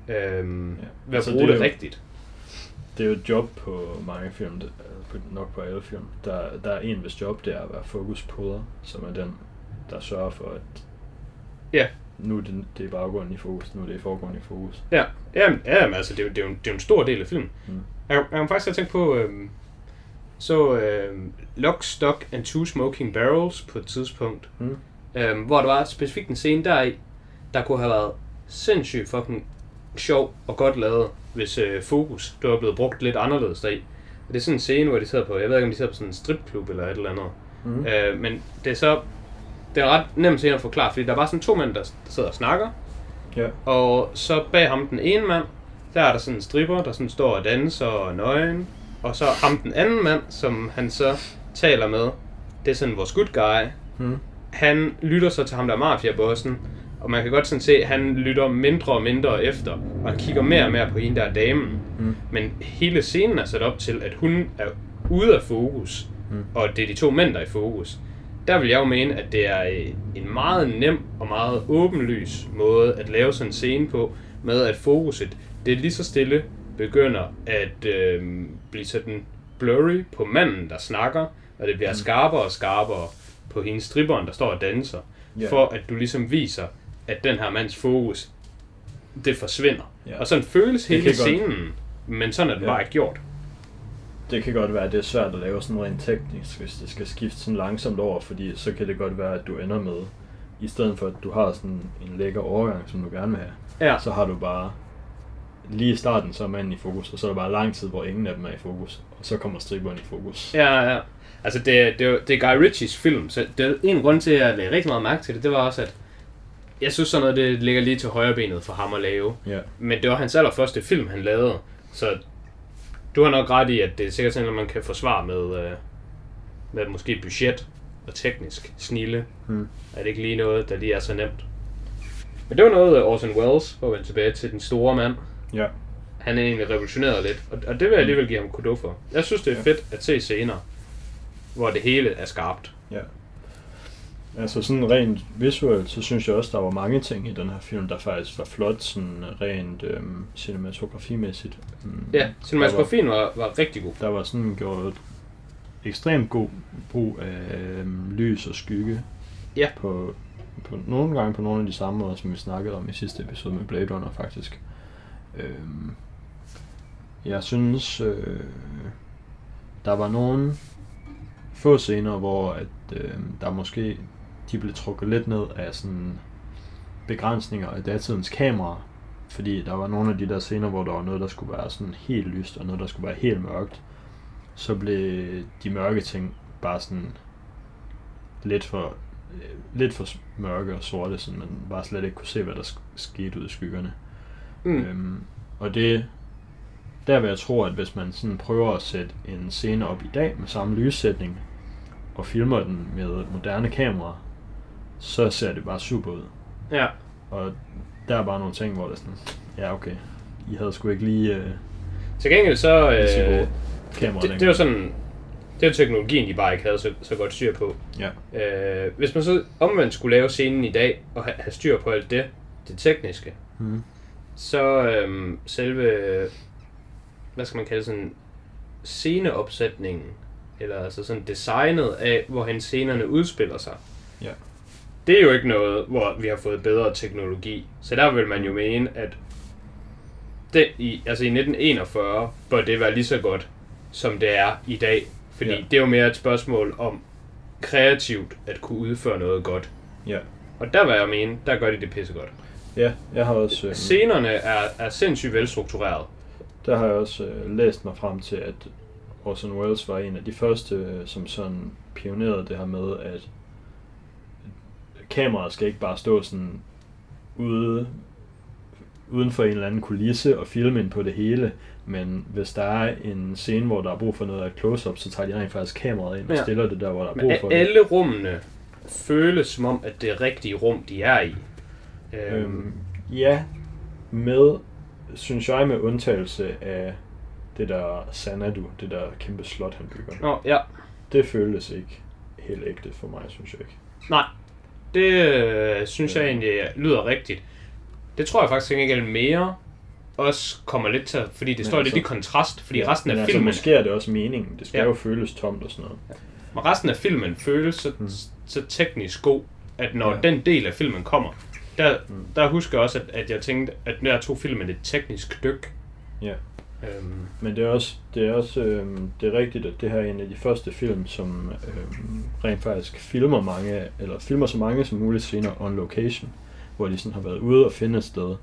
Øhm, Ja. Ved at Altså, bruge det det, jo- rigtigt. Det er jo et job på mange film, det- nok på alle film. Der, der er en, hvis job det er at være fokuspoder, som er den, der sørger for, at Ja. nu er det, det er baggrunden i fokus, nu er det i forgrunden i fokus. Ja, jamen, jamen altså, det er, jo, det, er jo, en- det er jo en stor del af filmen. Mm. Jeg, jeg kan faktisk tænkt på, øhm, så øhm, Lock, Stock and Two Smoking Barrels på et tidspunkt, Mm. øhm, hvor der var specifikt en scene der i, der kunne have været sindssygt fucking sjov og godt lavet, hvis øh, fokus det var blevet brugt lidt anderledes deri. Og det er sådan en scene, hvor de sidder på, jeg ved ikke om de sidder på sådan en stripklub eller et eller andet. Mm. Øh, men det er så, det er ret nemt scene at forklare, fordi der er bare sådan to mænd, der, der sidder og snakker, Ja. og så bag ham den ene mand, der er der sådan en stripper, der sådan står og danser og nøgen. Og så ham den anden mand, som han så taler med, det er sådan vores good guy. Mm. Han lytter så til ham der er mafiabossen, og man kan godt sådan se, at han lytter mindre og mindre efter, og han kigger mere og mere på hende der er damen. Mm. Men hele scenen er sat op til, at hun er ude af fokus, Mm. og det er de to mænd, der er i fokus. Der vil jeg jo mene, at det er øh, en meget nem og meget åbenlys måde at lave sådan en scene på, med at fokuset, det er lige så stille begynder at øh, blive sådan blurry på manden, der snakker, og det bliver skarpere og skarpere på hendes stripperen, der står og danser, Ja. for at du ligesom viser, at den her mands fokus, det forsvinder. Ja. Og sådan føles hele kan godt- scenen, men sådan er det Ja. bare ikke gjort. Det kan godt være, at det er svært at lave sådan rent teknisk, hvis det skal skifte sådan langsomt over, fordi så kan det godt være, at du ender med, i stedet for at du har sådan en lækker overgang, som du gerne vil have, Ja. så har du bare lige i starten, så er manden i fokus, og så er der bare lang tid, hvor ingen af dem er i fokus, og så kommer stripperen i fokus. Ja, ja. Altså, det, det, det er Guy Ritchies film, så det er en grund til, at jeg lagde rigtig meget mærke til det, det var også, at jeg synes sådan noget, det ligger lige til højre benet for ham at lave. Ja. Men det var hans allerførste film, han lavede, så du har nok ret i, at det er sikkert sådan, at man kan forsvare med, øh, med måske budget og teknisk snille. Hmm. Er det ikke lige noget, der lige er så nemt? Men det var noget, øh, Orson Welles, hvor vi tilbage til den store mand. Ja. Han er egentlig revolutioneret lidt, og, og det vil jeg alligevel give ham kudo for. Jeg synes, det er Ja. fedt at se scener, hvor det hele er skarpt. Ja. Altså sådan rent visuelt, så synes jeg også, der var mange ting i den her film, der faktisk var flot, sådan rent øhm, cinematografimæssigt. Mm, Ja, cinematografien var, var rigtig god. Der var sådan gjort ekstremt god brug af øhm, lys og skygge. Ja. På, på nogle gange på nogle af de samme måder, som vi snakkede om i sidste episode med Blade Runner faktisk. Øhm, jeg synes, øh, der var nogle få scener, hvor at, øh, der måske de blev trukket lidt ned af sådan begrænsninger af datidens kamera. Fordi der var nogle af de der scener, hvor der var noget, der skulle være sådan helt lyst, og noget, der skulle være helt mørkt. Så blev de mørke ting bare sådan lidt for, øh, lidt for mørke og sorte, så man bare slet ikke kunne se, hvad der sk- skete ud i skyggerne. Mm. Øhm, og det, der vil jeg tro, at hvis man sådan prøver at sætte en scene op i dag med samme lyssætning, og filmer den med moderne kameraer, så ser det bare super ud. Ja, Og der er bare nogle ting, hvor det er sådan, ja okay, I havde sgu ikke lige øh, til gengæld så... Øh, kameraer det, det var sådan... Det var teknologien, de bare ikke havde så, så godt styr på. Ja. Øh, hvis man så omvendt skulle lave scenen i dag, og ha- have styr på alt det, det tekniske, Mm. så øhm, selve, hvad skal man kalde sådan, sceneopsætningen, eller altså sådan designet af, hvorhen scenerne udspiller sig, Ja. Det er jo ikke noget, hvor vi har fået bedre teknologi. Så der vil man jo mene, at det i, altså i 1941 bør det være lige så godt, som det er i dag. Fordi Ja. det er jo mere et spørgsmål om kreativt at kunne udføre noget godt. Ja. Og der vil jeg mene, der gør de det pissegodt. Ja, jeg har også... Øh, Scenerne er, er sindssygt velstruktureret. der har jeg også øh, læst mig frem til, at Orson Welles var en af de første, øh, som sådan pionerede det her med, at kameraet skal ikke bare stå sådan ude, uden for en eller anden kulisse og filme ind på det hele, men hvis der er en scene, hvor der er brug for noget af et close-up, så tager de rent faktisk kameraet ind og Ja. stiller det der, hvor der er brug for a- det. alle rummene føles som om, at det er rigtige rum, de er i. Øhm, Øhm, ja, med, synes jeg med undtagelse af det der Sanadu, det der kæmpe slot, han bygger. Nå, ja. Det føltes ikke helt ægte for mig, synes jeg ikke. Nej, det øh, synes jeg egentlig lyder rigtigt. Det tror jeg faktisk ikke mere også kommer lidt til, fordi det Men står lidt altså- i kontrast, fordi ja, resten af altså, filmen, måske er det også meningen. Det skal Ja. ja. jo føles tomt og sådan noget. men resten af filmen føles så, Mm. så teknisk god, at når Ja. den del af filmen kommer, der, Mm. der husker jeg også, at, at jeg tænkte, at der tog filmen et teknisk dyk. Ja. Øhm, Men det er også, det er også øhm, det er rigtigt, at det her er en af de første film, som øhm, rent faktisk filmer mange, eller filmer så mange som muligt scener on location, hvor de sådan har været ude og finde et sted.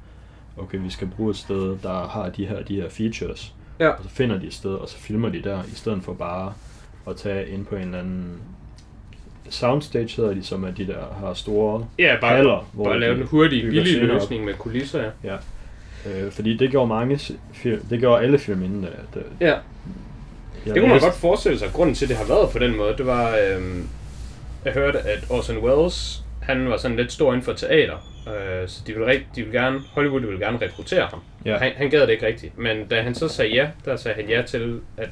Okay, vi skal bruge et sted, der har de her, de her features. Ja. Og så finder de et sted, og så filmer de der, i stedet for bare at tage ind på en eller anden soundstage, hedder de, som er de der har store ja, bare, haller, hvor bare lave den hurtige, billige scener op. løsning med kulisser, ja. Ja. Øh, fordi det gjorde mange det gjorde alle film inden da. Det, Ja, jeg det kunne man godt forestille sig. Grunden til, at det har været på den måde, det var, øhm, jeg hørte, at Orson Welles, han var sådan lidt stor inden for teater, øh, så de ville, de ville gerne, Hollywood ville gerne rekruttere ham. Ja. Han, han gad det ikke rigtigt, men da han så sagde ja, der sagde han ja til, at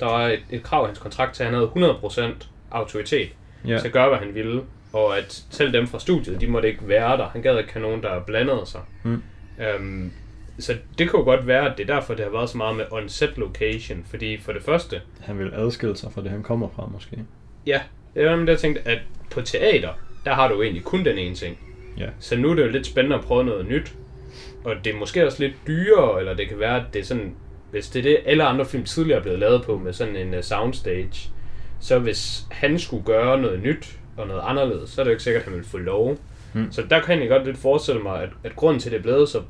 der var et, et krav i hans kontrakt til, at han havde 100% autoritet Ja. til at gøre, hvad han ville, og at selv dem fra studiet, de måtte ikke være der. Han gad ikke have nogen, der blandede sig. Mm. Øhm, så det kunne godt være, at det er derfor, det har været så meget med on-set location, fordi for det første, Han vil adskille sig fra det, han kommer fra, måske. ja, det var nemlig det, jeg tænkte, at på teater, der har du egentlig kun den ene ting. Ja. Så nu er det jo lidt spændende at prøve noget nyt, og det er måske også lidt dyrere, eller det kan være, at det er sådan, hvis det er det, alle andre film tidligere er blevet lavet på med sådan en uh, soundstage, så hvis han skulle gøre noget nyt og noget anderledes, så er det jo ikke sikkert, at han vil få lov. Mm. Så der kan jeg godt lidt forestille mig, at, at grunden til, at det er blevet så,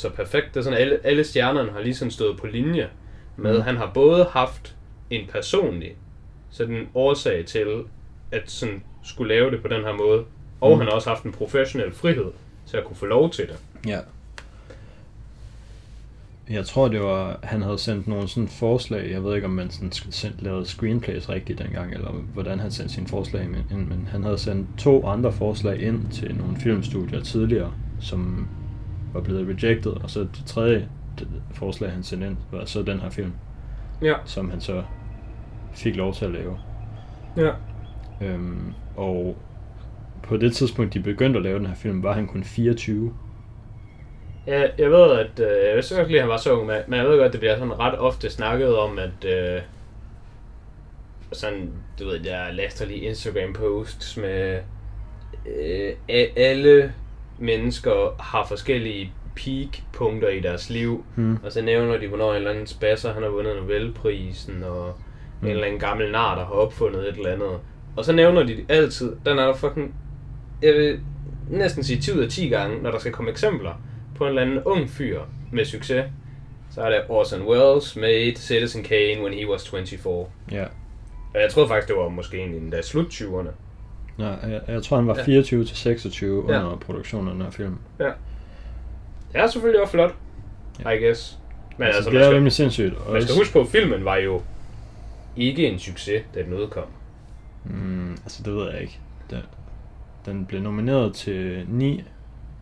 så perfekt, det er sådan, alle, alle stjernerne har ligesom stået på linje med, Mm. han har både haft en personlig sådan årsag til, at sådan skulle lave det på den her måde, og Mm. han har også haft en professionel frihed til at kunne få lov til det. Ja. Jeg tror, det var, han havde sendt nogle sådan forslag, jeg ved ikke, om man sådan sendt, lavede screenplays rigtigt dengang, eller hvordan han sendte sine forslag ind, men han havde sendt to andre forslag ind til nogle filmstudier tidligere, som var blevet rejected, og så det tredje forslag, han sendte ind, var så den her film, Ja. som han så fik lov til at lave. Ja. Øhm, og på det tidspunkt, de begyndte at lave den her film, var han kun 24. Jeg, jeg ved, at øh, jeg vidste godt lige, at han var så ung, men jeg ved godt, det bliver sådan ret ofte snakket om, at øh, sådan, du ved, der latterlige Instagram posts med øh, alle mennesker har forskellige peak-punkter i deres liv, Hmm. og så nævner de, hvornår en eller anden spasser, han har vundet Nobelprisen, og Mm. en eller anden gammel nar, der har opfundet et eller andet. Og så nævner de altid, den er der fucking, jeg vil næsten sige 10 ud af 10 gange, når der skal komme eksempler på en eller anden ung fyr med succes. Så er det Orson Welles made Citizen Kane when he was 24. Ja. Og jeg troede faktisk, det var måske egentlig endda slut 20'erne. Nej, jeg, jeg tror, han var Ja. 24 til 26 Ja. under produktionen af den her film. Ja. Det er selvfølgelig også flot, Ja. I guess. Men altså, altså, det er skal, rimelig sindssygt. man skal huske på, at filmen var jo ikke en succes, da den udkom. Mm, altså, det ved jeg ikke. Den, den blev nomineret til ni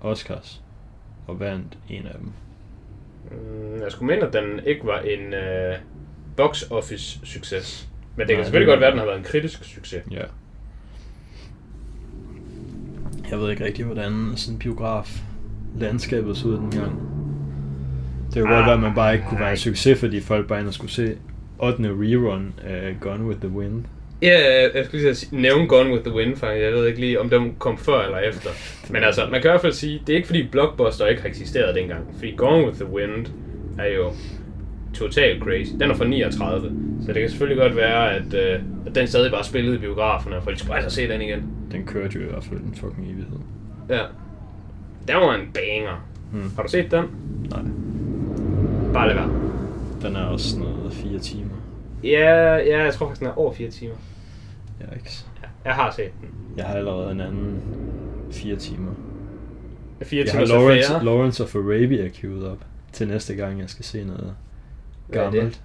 Oscars, og vandt en af dem. Mm, Jeg skulle mene, at den ikke var en uh, box office succes. Men det Nej, kan selvfølgelig det- godt være, at den har været en kritisk succes. Ja. Jeg ved ikke rigtig, hvordan sådan biograf landskabet så ud dengang. Det kunne godt Ah, være, at man bare ikke kunne være en succes, fordi folk bare og skulle se 8. rerun af Gone with the Wind. Ja, jeg skulle lige sige, nævne Gone with the Wind, faktisk. Jeg ved ikke lige, om den kom før eller efter. Men altså, man kan i hvert fald sige, det er ikke fordi Blockbuster ikke har eksisteret dengang. Fordi Gone with the Wind er jo totalt crazy. Den er fra 39, så det kan selvfølgelig godt være, at, øh, at den stadig bare spillede i biograferne, og folk skulle altså se den igen. Den kørte jo i hvert fald en fucking evighed. Ja. Den var en banger. Hmm. Har du set den? Nej. Bare lad være. Den er også sådan noget fire timer. Ja, ja, jeg tror faktisk, den er over 4 timer. Ja, ikke? Ja, jeg har set den. Jeg har allerede en anden fire timer. 4 Jeg har timer Lawrence. Lawrence of Arabia queued op til næste gang, jeg skal se noget Hvad er det? gammelt.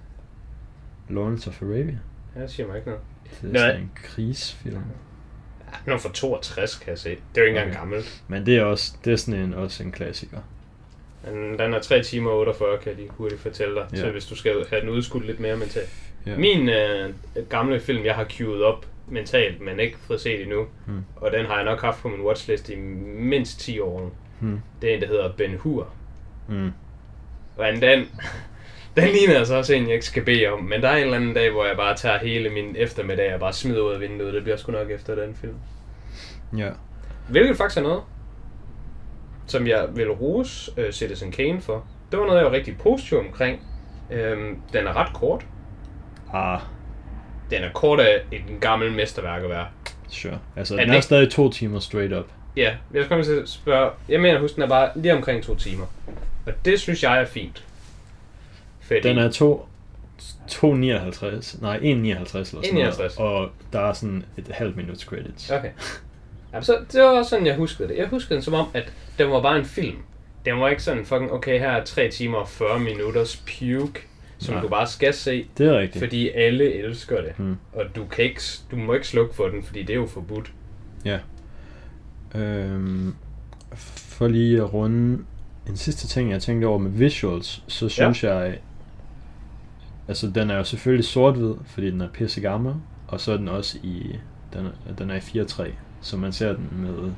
Lawrence of Arabia. Ja, det siger mig ikke noget. Det er sådan en krigsfilm. Ja, den er fra 62, kan jeg se. Det er jo ikke engang Okay. gammelt. Men det er også det er sådan en, også en klassiker. Men den er 3 timer og 48, kan jeg lige hurtigt fortælle dig. Ja. Så hvis du skal have den udskudt lidt mere mentalt. Ja. Min øh, gamle film, jeg har queued op mentalt, men ikke fået set endnu. Hmm. Og den har jeg nok haft på min watchlist i mindst 10 år nu. Hmm. Det er en, der hedder Ben Hur. Mm. Og den, den ligner altså også en, jeg ikke skal bede om. Men der er en eller anden dag, hvor jeg bare tager hele min eftermiddag og bare smider ud af vinduet. Det bliver sgu nok efter den film. Ja. Hvilket faktisk er noget, som jeg vil rose uh, Citizen Kane for. Det var noget, jeg var rigtig positiv omkring. Øhm, den er ret kort. Ah, Den er kort af en gammel mesterværk at være. sure. Altså, Er den den er ikke- stadig to timer straight up. Ja, jeg skal komme til at spørge. Jeg mener, husk, den er bare lige omkring to timer. Og det synes jeg er fint. Fordi Den er to, 2,59. Nej, 1,59 eller sådan 1,59. noget. Og der er sådan et halvt minuts credits. Okay. Ja, så det var også sådan, jeg huskede det. Jeg huskede den som om, at den var bare en film. Den var ikke sådan fucking, okay, her er 3 timer og 40 minutters puke, som Nej. du bare skal se, Det er rigtigt. fordi alle elsker det. Hmm. Og du, kan ikke, du må ikke slukke for den, fordi det er jo forbudt. Ja. Øhm, for lige at runde en sidste ting, jeg tænkte over med visuals, så synes ja. jeg, altså den er jo selvfølgelig sort-hvid, fordi den er pisse gammel, og så er den også i, den er, den er i 4.3, så man ser den med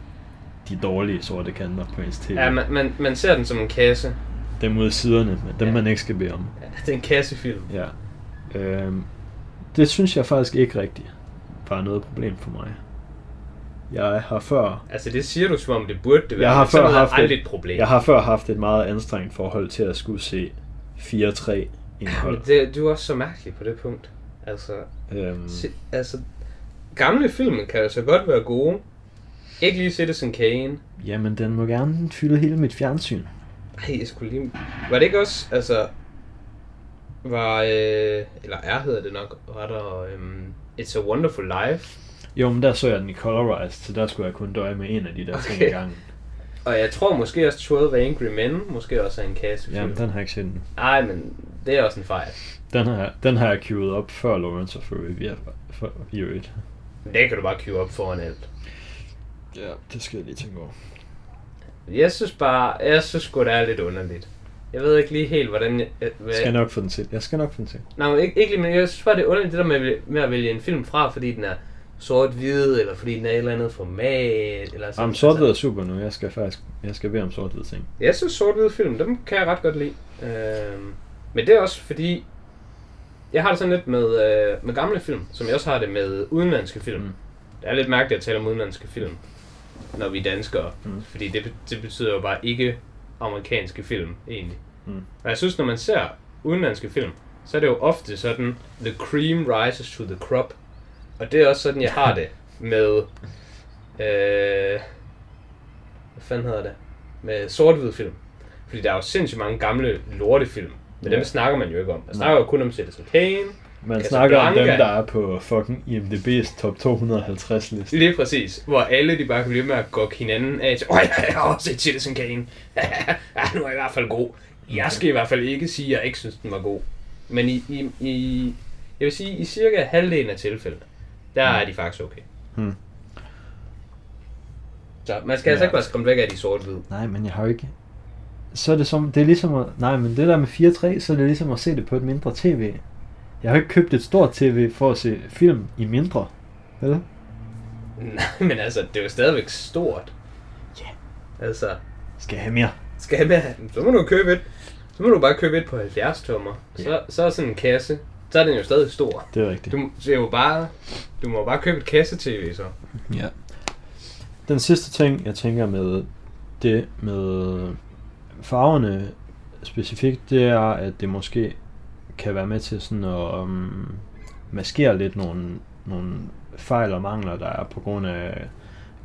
de dårlige sorte kanter på ens tv. Ja, man, man, man ser den som en kasse. Ud af siderne, men dem Ja. man ikke skal bede om. Ja, det er en kassefilm. Ja. Øhm, det synes jeg faktisk ikke rigtigt var noget problem for mig. Jeg har før Altså, det siger du, som om det burde det være. Jeg har før haft et problem. Jeg har før haft et meget anstrengt forhold til at skulle se 4-3 indhold. Det, du er også så mærkelig på det punkt. Altså, Øhm, Se, altså, gamle film kan jo så godt være gode. Ikke lige Citizen Kane. jamen, den må gerne fylde hele mit fjernsyn. Ej, jeg skulle lige... Var det ikke også, altså... Var, øh, eller er hedder det nok, var der øhm, It's a Wonderful Life. Jo, men der så jeg den i Colorized, så der skulle jeg kun døje med en af de der ting Okay. i gangen. Og jeg tror måske også 12 Angry Men, måske også er en kassefilm. Jamen, den har jeg ikke set den. Ej, men det er også en fejl. Den har, den har jeg queued op før Lawrence of Arabia for, i øvrigt. Det kan du bare queue op foran alt. Ja, det skal jeg lige tænke over. Jeg synes bare, jeg synes sgu, det er lidt underligt. Jeg ved ikke lige helt, hvordan... Jeg, hvad, skal nok få den til. Jeg skal nok få den til. Nej, men ikke, ikke lige, men jeg synes bare, det er underligt det der med, at vælge- med at vælge en film fra, fordi den er sort-hvid, eller fordi den er et eller andet format, eller sådan. Jamen, sort er super nu. Jeg skal faktisk jeg skal bede om sort ting. Jeg synes sort-hvid film, dem kan jeg ret godt lide. Øhm, men det er også fordi, jeg har det sådan lidt med, øh, med gamle film, som jeg også har det med udenlandske film. Mm. Det er lidt mærkeligt at tale om udenlandske film, når vi er danskere. Mm. Mm. Fordi det, det betyder jo bare ikke amerikanske film, egentlig. Mm. Og jeg synes, når man ser udenlandske film, så er det jo ofte sådan, the cream rises to the crop. Og det er også sådan, jeg har det med, øh, hvad fanden hedder det, med sort film. Fordi der er jo sindssygt mange gamle lortefilm, men Ja. dem snakker man jo ikke om. Man Nej. snakker jo kun om Citizen Kane, Man Casablanca. snakker om dem, der er på fucking IMDb's top 250 liste. Lige præcis, hvor alle de bare kan blive med at gå hinanden af til, Åh, jeg har også set Citizen Kane. [laughs] ja, nu er jeg i hvert fald god. Jeg skal i hvert fald ikke sige, at jeg ikke synes, den var god. Men i, i, i jeg vil sige, i cirka halvdelen af tilfældet, der er de faktisk okay. Hmm. Så man skal altså Ja. ikke være skræmt væk af de sort-hvide. Nej, men jeg har jo ikke... Så er det som... Det er ligesom at... Nej, men det der med 4-3, så er det ligesom at se det på et mindre tv. Jeg har ikke købt et stort tv for at se film i mindre. Vel? Nej, men altså, det er jo stadigvæk stort. Ja. Altså, Skal jeg have mere? skal jeg med, så må du købe et. Så må du bare købe et på 70 tommer. Så, Ja. så er sådan en kasse, så er den jo stadig stor. Det er rigtigt. Du, det er jo bare, du må bare købe et kasse-tv så. Ja. Den sidste ting, jeg tænker med det med farverne specifikt, det er, at det måske kan være med til sådan at um, maskere lidt nogle, nogle fejl og mangler, der er på grund af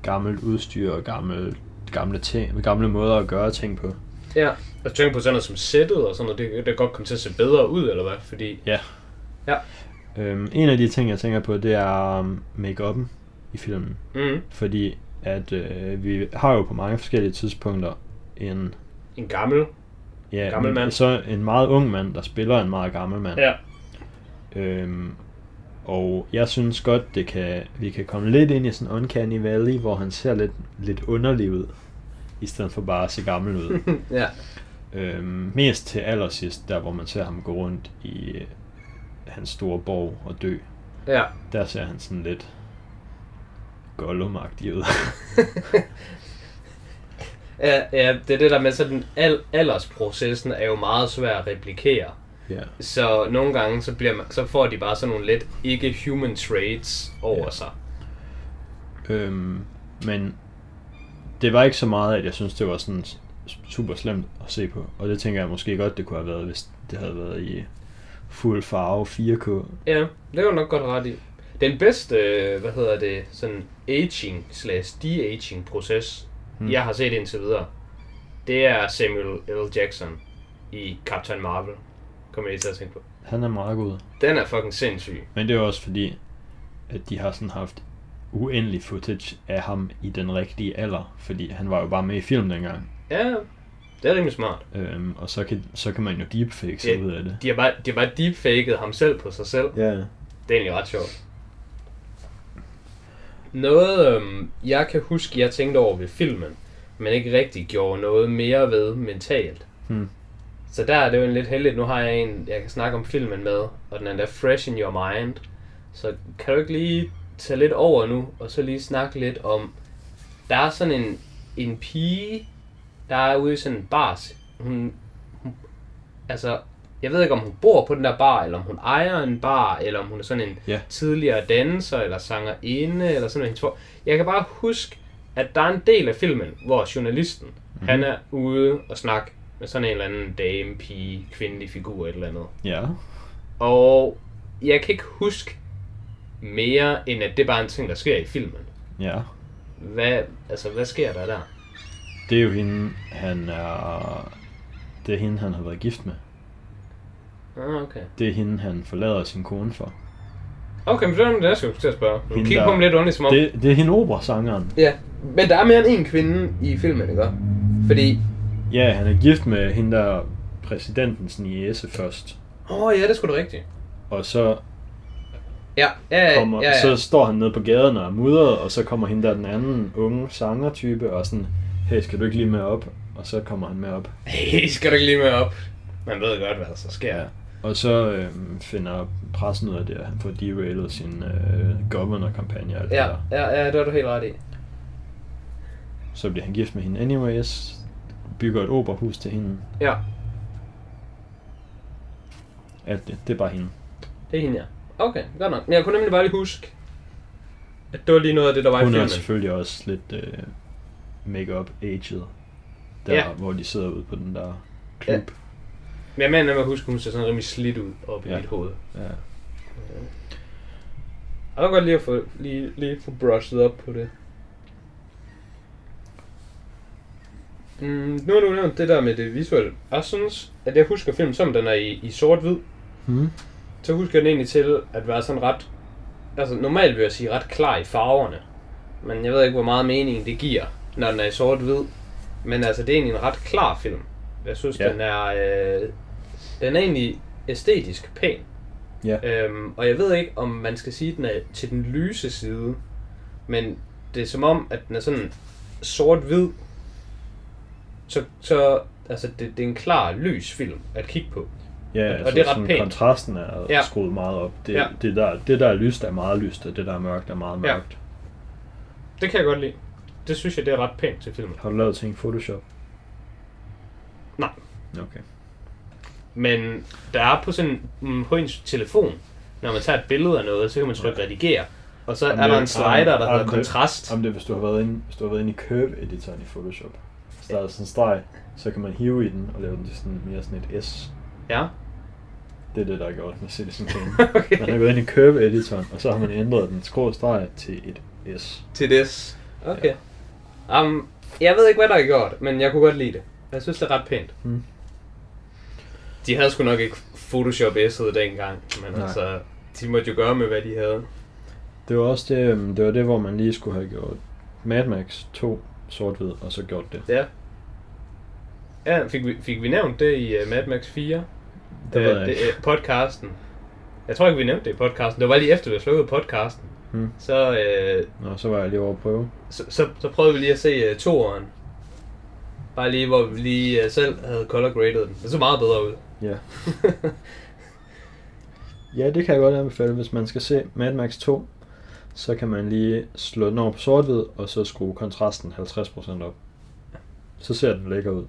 gammelt udstyr og gammel, gamle, ting, gamle måder at gøre ting på. Ja, og du tænker på sådan noget som sættet og sådan noget, det, det kan godt komme til at se bedre ud, eller hvad? Fordi, Øhm, en af de ting, jeg tænker på, det er um, make-up'en i filmen. mm, Fordi at øh, vi har jo på mange forskellige tidspunkter en, en gammel, ja, Gammel en- mand. Så en meget ung mand, der spiller en meget gammel mand. ja, Øhm, og jeg synes godt, det kan, vi kan komme lidt ind i sådan Uncanny Valley, hvor han ser lidt, lidt underlig ud, i stedet for bare at se gammel ud. [laughs] ja, øhm, mest til allersidst, der hvor man ser ham gå rundt i øh, hans store borg og dø. ja. Der ser han sådan lidt gollumagtig ud. [laughs] Ja, ja, det er det der med sådan, al, aldersprocessen er jo meget svær at replikere. ja. Så nogle gange, så, bliver man, så får de bare sådan nogle lidt ikke-human traits over Ja. sig. Øhm, men det var ikke så meget, at jeg synes, det var sådan super slemt at se på. Og det tænker jeg måske godt, det kunne have været, hvis det havde været i fuld farve 4K. Ja, det jo nok godt ret i. Den bedste, øh, hvad hedder det, sådan aging slash de-aging proces, Hmm. hmm. jeg har set indtil videre, det er Samuel L. Jackson i Captain Marvel. Kommer jeg lige til at tænke på. Han er meget god. Den er fucking sindssyg. Men det er også fordi, at de har sådan haft uendelig footage af ham i den rigtige alder. Fordi han var jo bare med i film dengang. Ja, det er rimelig smart. Øhm, og så kan, så kan man jo deepfake sig Ja. ud af det. De har bare, de har bare deepfaket ham selv på sig selv. Ja. Det er egentlig ret sjovt. Noget, øhm, jeg kan huske, jeg tænkte over ved filmen, men ikke rigtig gjorde noget mere ved mentalt. Hmm. Så der er det jo en lidt heldigt. Nu har jeg en, jeg kan snakke om filmen med, og den er da fresh in your mind. Så kan du ikke lige tage lidt over nu, og så lige snakke lidt om, der er sådan en, en pige, der er ude i sådan en bar. Hun, hun, altså, jeg ved ikke, om hun bor på den der bar, eller om hun ejer en bar, eller om hun er sådan en Ja. tidligere danser, eller sangerinde, eller sådan noget. Jeg kan bare huske, at der er en del af filmen, hvor journalisten, mm-hmm. han er ude og snakke med sådan en eller anden dame, pige, kvindelig figur, et eller andet. Ja. Og jeg kan ikke huske mere, end at det er bare en ting, der sker i filmen. Ja. Hvad, altså, hvad sker der der? Det er jo hende, han er... Det er hende, han har været gift med. Ah, okay. Det er hende, han forlader sin kone for. Okay, men det er det, jeg skulle til at spørge. Du Hende, kigger der- på mig lidt underligt, som om... Det, det er hende operasangeren. Ja, men der er mere end en kvinde i filmen, ikke? Fordi... Ja, han er gift med hende der præsidentens niece først. Åh, oh, ja, det er sgu da rigtigt. Og så, Ja, ja, ja, kommer, ja, ja. så står han nede på gaden og er mudret, og så kommer hende der den anden unge sangertype og sådan, hey, skal du ikke lige med op? Og så kommer han med op. Hey, skal du ikke lige med op? Man ved godt, hvad der så sker. Og så øh, finder pressen ud af det, at han får derailet sin øh, governor-kampagne alt Ja, ja, ja, det har du helt ret i. Så bliver han gift med hende anyways, bygger et operahus til hende. Ja, Alt det, det er bare hende. det er hende, ja. Okay, godt nok. Men jeg kunne nemlig bare lige huske, at det var lige noget af det, der var i Hun er filmen. selvfølgelig også lidt øh, make-up aged. Der, Ja. hvor de sidder ude på den der klub. Ja. Men jeg mener at huske, hun ser sådan rimelig slidt ud op Ja. i mit hoved. Ja. Jeg kan godt lige at få, lige, lige få brushed op på det. Mm, nu har du nævnt det der med det visuelle. Jeg synes, at jeg husker filmen, som den er i, i sort-hvid. Hmm. Så husker jeg den egentlig til at være sådan ret... Altså normalt vil jeg sige ret klar i farverne. Men jeg ved ikke, hvor meget mening det giver, når den er i sort-hvid. Men altså, det er egentlig en ret klar film. Jeg synes, Ja. den er... Øh, den er egentlig æstetisk pæn. Ja. Øhm, og jeg ved ikke, om man skal sige, at den er til den lyse side. Men det er som om, at den er sådan sort-hvid. Så, så altså, det, det er en klar lys film at kigge på. Ja, Og altså det er ret sådan pænt. kontrasten er Ja. ja. skruet meget op. Det, Ja. ja. det, der, det der er lyst er meget lyst, og det der er mørkt er meget Ja. mørkt. Det kan jeg godt lide. Det synes jeg, det er ret pænt til filmen. Har du lavet ting i Photoshop? Nej. Okay. Men der er på sådan mm, på ens telefon, når man tager et billede af noget, så kan man trykke redigere. Og så Om er der det- en slider, der om- om hedder det- kontrast. Om det, hvis du har været inde, hvis du har været inde i curve-editoren i Photoshop. Så der er sådan en streg, så kan man hive i den og lave den til sådan mere sådan et S. Ja. Det er det, der er gjort med Citizen Kane. [laughs] Okay. Man har gået ind i curve-editoren, og så har man ændret den skrå streg til et S. Til des. Okay. Um, jeg ved ikke, hvad der er gjort, men jeg kunne godt lide det. Jeg synes, det er ret pænt. Mm. De havde sgu nok ikke Photoshop S'et dengang, men Nej. altså, de måtte jo gøre med, hvad de havde. Det var også det, øhm, det var det, hvor man lige skulle have gjort Mad Max 2 sort-hvid, og så gjort det. Ja. Ja, fik vi, fik vi nævnt det i uh, Mad Max 4? Det ved jeg Øh, ikke. øh, podcasten. Jeg tror ikke, vi nævnte det i podcasten. Det var lige efter, vi havde slukket podcasten. Hmm. Så, øh, Nå, så var jeg lige over at prøve. så, så, så prøvede vi lige at se uh, toeren. Bare lige, hvor vi lige uh, selv havde color graded den. Det så meget bedre ud. Ja. [laughs] ja, det kan jeg godt anbefale. Hvis man skal se Mad Max 2, så kan man lige slå den over på sort-hvid, og så skrue kontrasten 50% op. Så ser den lækker ud.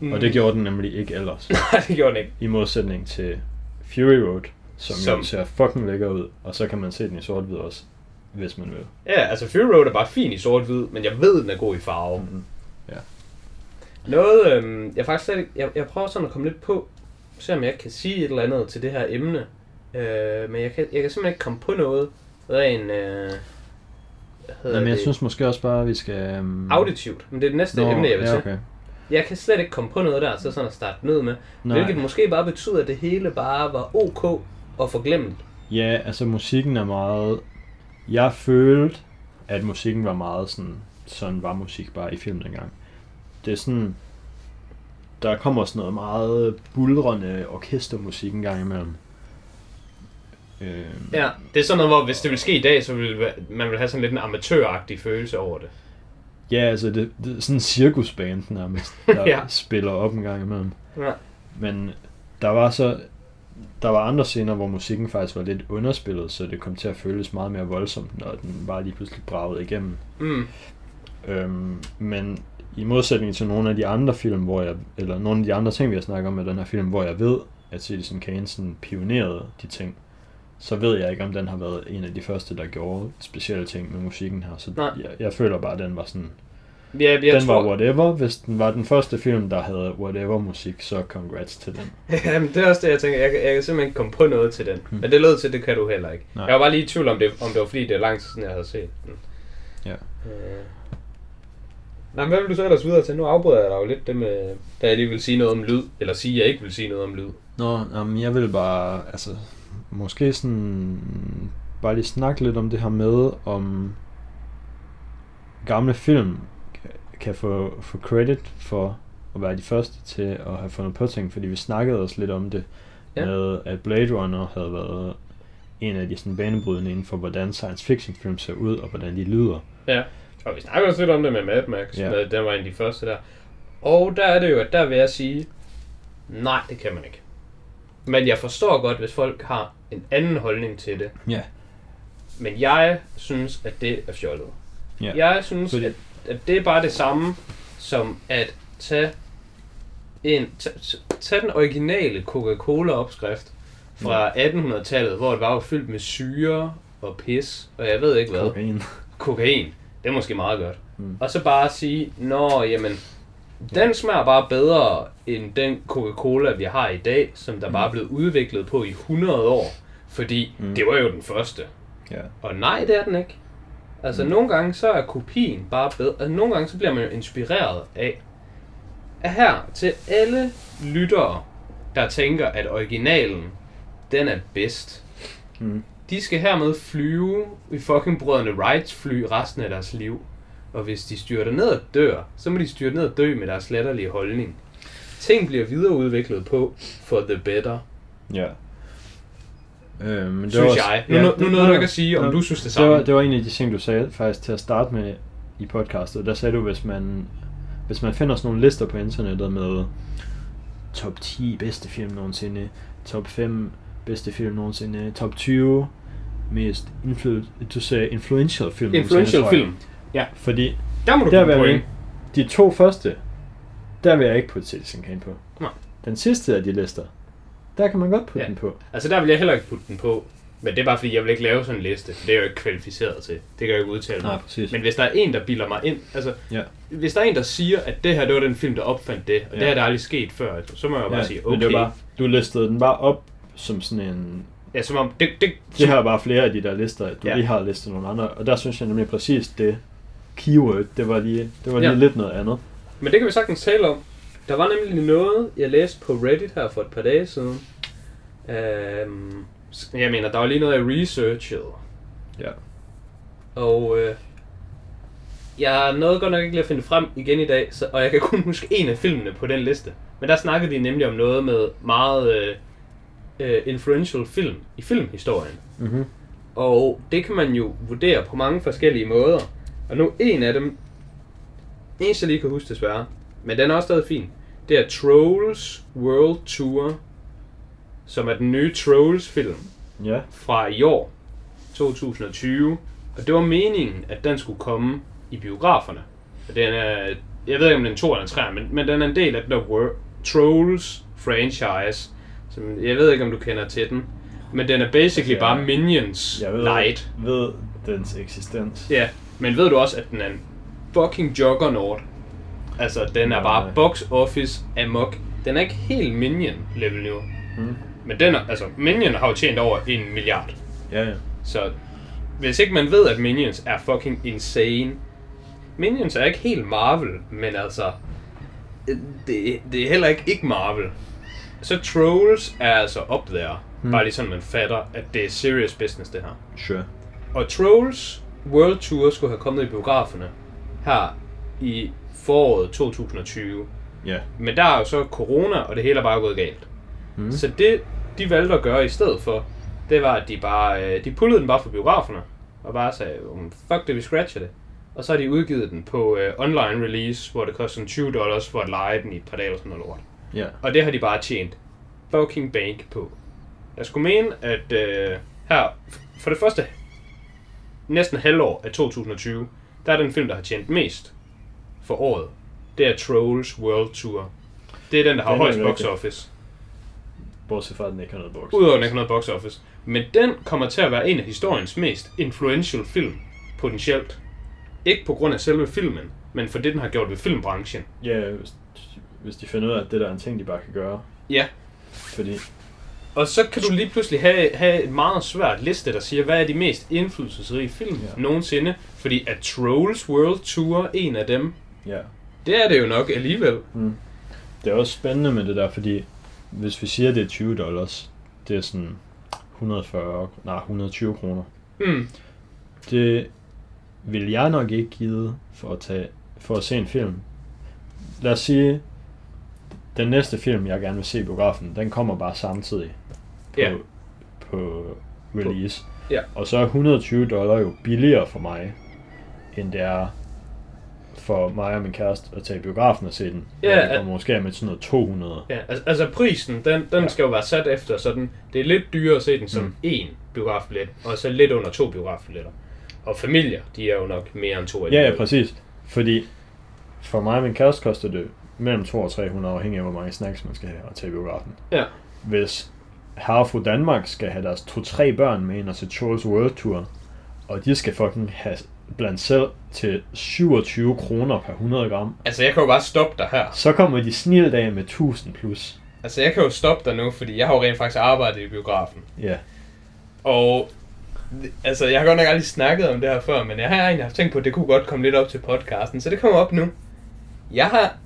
Mm. Og det gjorde den nemlig ikke ellers. [laughs] Nej, det gjorde den ikke. I modsætning til Fury Road, som, som... Som- jo ser fucking lækker ud, og så kan man se den i sort-hvid også, hvis man vil. Ja, altså Fury Road er bare fin i sort-hvid, men jeg ved, den er god i farve. Mm-hmm. Noget, øhm, jeg faktisk slet ikke, jeg, jeg prøver sådan at komme lidt på, se om jeg kan sige et eller andet til det her emne. Øh, men jeg kan, jeg kan simpelthen ikke komme på noget ren, øh, hvad hedder Men jeg det? synes måske også bare, at vi skal... Um... auditivt. Men det er det næste Nå, emne, jeg vil ja, til. okay. Jeg kan slet ikke komme på noget der, så sådan at starte ned med. Nej. Hvilket måske bare betyder, at det hele bare var ok og forglemmeligt. Ja, altså musikken er meget... Jeg følte, at musikken var meget sådan... Sådan var musik bare i film dengang. Det er sådan... Der kommer sådan noget meget bulrende orkestermusik en gang imellem. Øh, Ja, det er sådan noget, hvor hvis det ville ske i dag, så ville man ville have sådan lidt en amatøragtig følelse over det. ja, altså det, det er sådan en cirkusband nærmest, der [laughs] ja. spiller op en gang imellem. Ja. Men der var så... Der var andre scener, hvor musikken faktisk var lidt underspillet, så det kom til at føles meget mere voldsomt, når den bare lige pludselig bragede igennem. Mm. Øhm, men i modsætning til nogle af de andre film, hvor jeg, eller nogle af de andre ting, vi har snakket om med den her film, hvor jeg ved, at Citizen Kane sådan pionerede de ting, så ved jeg ikke, om den har været en af de første, der gjorde specielle ting med musikken her. Så Nej. jeg, jeg føler bare, at den var sådan, Ja, jeg den tror, var whatever. Hvis den var den første film, der havde whatever musik, så congrats til den. [laughs] Jamen, det er også det, jeg tænker. Jeg, kan- jeg kan simpelthen ikke komme på noget til den. Hmm. Men det lød til, det kan du heller ikke. Nej. Jeg var bare lige i tvivl om det, om det var fordi, det er lang tid siden, jeg havde set den. Ja. Øh. Nå, men hvad vil du så ellers videre til? Nu afbryder jeg dig jo lidt det med, da jeg lige vil sige noget om lyd. Eller sige, at jeg ikke vil sige noget om lyd. Nå, jamen, jeg vil bare, altså, måske sådan, bare lige snakke lidt om det her med, om gamle film kan, få, få credit for at være de første til at have fundet på ting, fordi vi snakkede også lidt om det, Ja. med at Blade Runner havde været en af de sådan banebrydende inden for, hvordan science fiction film ser ud, og hvordan de lyder. Ja. Og vi snakker også lidt om det med Mad Max. Ja. Med, den var en af de første der. Og der er det jo, at der vil jeg sige, nej, det kan man ikke. Men jeg forstår godt, hvis folk har en anden holdning til det. Ja. Men jeg synes, at det er fjollet. Ja. Jeg synes, Fordi- at, at det er bare det samme, som at tage en, tage, tage den originale Coca-Cola-opskrift fra 1800-tallet, hvor det var jo fyldt med syre og pis, og jeg ved ikke hvad. Kokain. Kokain. Det er måske meget godt. Mm. Og så bare sige, nå, jamen, den smager bare bedre end den Coca-Cola, vi har i dag, som der bare er blevet udviklet på i 100 år. Fordi Mm. det var jo den første. Ja. Og nej, det er den ikke. Altså, mm. nogle gange så er kopien bare bedre. Altså, nogle gange så bliver man jo inspireret af. At her til alle lyttere, der tænker, at originalen, den er bedst. Mm. De skal hermed flyve i fucking brødrene Wrights fly resten af deres liv. Og hvis de styrter ned og dør, så må de styrte ned og dø med deres latterlige holdning. Ting bliver videreudviklet på for the better, Ja. Øh, men det synes var også- jeg. Nu, ja, nu, det- nu nåede du ikke at sige, om Nå, du synes det Det samme. var, det var en af de ting, du sagde faktisk til at starte med i podcastet. Der sagde du, hvis man, hvis man finder sådan nogle lister på internettet med top 10 bedste film nogensinde, top 5 bedste film nogensinde, top 20 mest influ- du sagde influential film nogensinde, Influential jeg. film. Ja, Fordi der må du der vil jeg de to første, der vil jeg ikke putte Citizen Kane på. Nej. Den sidste af de lister, der kan man godt putte Ja. den på. Altså der vil jeg heller ikke putte den på. Men det er bare fordi, jeg vil ikke lave sådan en liste. for Det er jeg jo ikke kvalificeret til. Det kan jeg jo ikke udtale mig. Nej, præcis. Men hvis der er en, der bilder mig ind, altså Ja. hvis der er en, der siger, at det her, det var den film, der opfandt det, og ja. Ja. det har der aldrig sket før, så må jeg jo bare sige, Men det okay. var bare, du listede den bare op som sådan en... Ja, som om, det, det, Det har bare flere af de der lister, du Ja. ja. lige har listet nogle andre, og der synes jeg nemlig præcis det, keyword, det var lige, det var lige Ja. lidt noget andet. Men det kan vi sagtens tale om. Der var nemlig noget, jeg læste på Reddit her for et par dage siden. Øhm, jeg mener, der var lige noget, jeg researchede. Ja. Og øh, jeg nåede godt nok ikke lige at finde frem igen i dag, så, og jeg kan kun huske en af filmene på den liste. Men der snakkede de nemlig om noget med meget øh, øh, influential film i filmhistorien. Mm-hmm. Og det kan man jo vurdere på mange forskellige måder. Og nu en af dem, eneste jeg lige kan huske desværre, men den er også stadig fin, det er Trolls World Tour, som er den nye Trolls-film Ja. fra i år, 2020. Og det var meningen, at den skulle komme i biograferne. Og Den er, jeg ved ikke, om den er en 2 eller en 3, men, men den er en del af den der Wor- Trolls franchise. Som, jeg ved ikke, om du kender til den. Men den er basically Altså, bare Minions Jeg ved, light. ved dens eksistens. Ja, men ved du også, at den er en fucking juggernaut? Altså, den er bare Nej. box office amok. Den er ikke helt Minion level nu. Mm. Men den er, altså, Minion har jo tjent over en milliard. Ja, ja. Så hvis ikke man ved, at Minions er fucking insane. Minions er ikke helt Marvel, men altså... Det, det er heller ikke ikke Marvel. Så Trolls er altså up there. Hmm. Bare lige sådan, man fatter, at det er serious business, det her. Sure. Og Trolls World Tour skulle have kommet i biograferne her i foråret 2020. Ja. Men der er jo så corona, og det hele er bare gået galt. Mm. Så det, de valgte at gøre i stedet for, det var, at de bare, øh, de pullede den bare fra biograferne, og bare sagde, "Um, fuck det, vi scratcher det. Og så har de udgivet den på øh, online release, hvor det koster sådan 20 dollars for at lege den i et par dage eller sådan noget lort. Ja. Og det har de bare tjent fucking bank på. Jeg skulle mene, at øh, her, for det første, næsten halvår af 2020, der er den film, der har tjent mest for året. Det er Trolls World Tour. Det er den, der har højst box office. Bortset fra, at den ikke har noget box. Udover at den ikke har noget box office. Men den kommer til at være en af historiens mest influential film, potentielt. Ikke på grund af selve filmen, men for det, den har gjort ved filmbranchen. Ja, hvis, hvis de finder ud af, at det der er en ting, de bare kan gøre. Ja, Fordi, Og så kan du lige pludselig have, have et meget svært liste, der siger, hvad er de mest indflydelsesrige film Ja. nogensinde. Fordi er Trolls World Tour en af dem? Ja. Det er det jo nok alligevel. Mm. Det er også spændende med det der, fordi hvis vi siger, at det er 20 dollars, det er sådan 140, nej, 120 kroner. Mm. Det vil jeg nok ikke give for at, tage, for at se en film. Lad os sige, den næste film, jeg gerne vil se i biografen, den kommer bare samtidig på, Ja. på release. Ja. Og så er 120 dollar jo billigere for mig, end det er for mig og min kæreste at tage i biografen og se den. Ja, at- kommer måske med sådan noget 200. Ja, altså, altså prisen, den, den Ja. skal jo være sat efter sådan, det er lidt dyrere at se den som Mm. én biografbillet, og så lidt under to biografbilletter. Og familier, de er jo nok mere end to Ja, ja, præcis. Fordi for mig og min kæreste koster det mellem 200 og 300, afhængig af hvor mange snacks man skal have og tage i biografen. Ja. Hvis herre og fru Danmark skal have deres to-tre børn med ind og se Trolls World Tour, og de skal fucking have blandt selv til 27 kroner per 100 gram, Altså jeg kan jo bare stoppe dig her. så kommer de snilt af med 1000 plus. Altså jeg kan jo stoppe dig nu, fordi jeg har jo rent faktisk arbejdet i biografen. Ja. Og altså, jeg har godt nok aldrig snakket om det her før, men jeg har egentlig haft tænkt på, at det kunne godt komme lidt op til podcasten, så det kommer op nu. Jeg har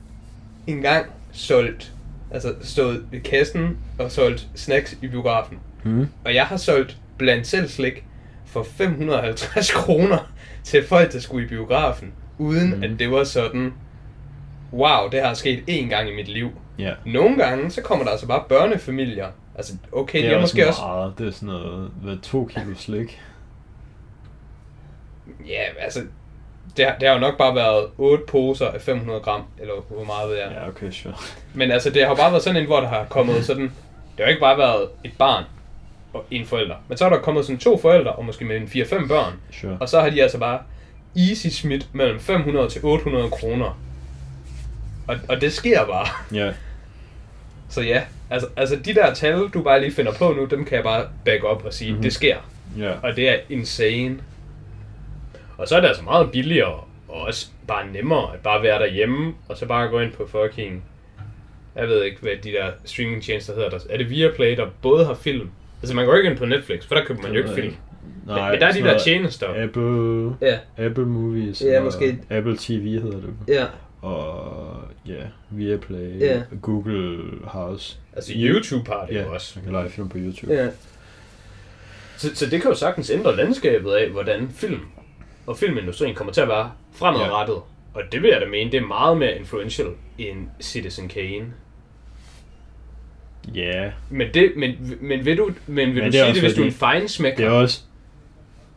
engang solgt, altså stået ved kassen og solgt snacks i biografen. Mm. Og jeg har solgt blandt selv slik for 550 kroner til folk, der skulle i biografen, uden mm. at det var sådan, wow, det har sket én gang i mit liv. Ja. Nogle gange, så kommer der altså bare børnefamilier. Altså, okay, Det de er er også måske også... meget. Det er sådan noget, hvad, to kilo slik. Ja, altså, det har, det har jo nok bare været 8 poser af 500 gram, eller hvor meget ved jeg. Ja, okay, sure. Men altså, det har bare været sådan en, hvor der har kommet sådan... Det har jo ikke bare været et barn en forælder. Men så har der kommet sådan to forældre, og måske med en 4-5 børn. Sure. Og så har de altså bare easy smidt mellem 500 til 800 kroner. Og, og det sker bare. Ja. [laughs] Så ja, altså, altså de der tal, du bare lige finder på nu, dem kan jeg bare back op og sige, Mhm. mm-hmm. det sker. Ja. Og det er insane. Og så er det altså meget billigere, og også bare nemmere at bare være derhjemme, og så bare gå ind på fucking... Jeg ved ikke, hvad de der streamingtjenester hedder. Der. Er det Viaplay, der både har film? Altså man går ikke ind på Netflix, for der køber man jo ikke film. Nej, men der er de der tjenester. Apple, Ja, Apple Movies, Ja, og måske. Apple TV hedder det. ja. Og ja, Viaplay, Ja. Google House. Altså YouTube har det Ja, jo også. man kan lege film på YouTube. Ja. Så, så det kan jo sagtens ændre landskabet af, hvordan film og filmindustrien kommer til at være fremadrettet. Ja. Og det vil jeg da mene, det er meget mere influential end Citizen Kane. Ja, Men, det, men, men vil du, men vil Men du sige det, hvis du er en fejnsmækker? det er også...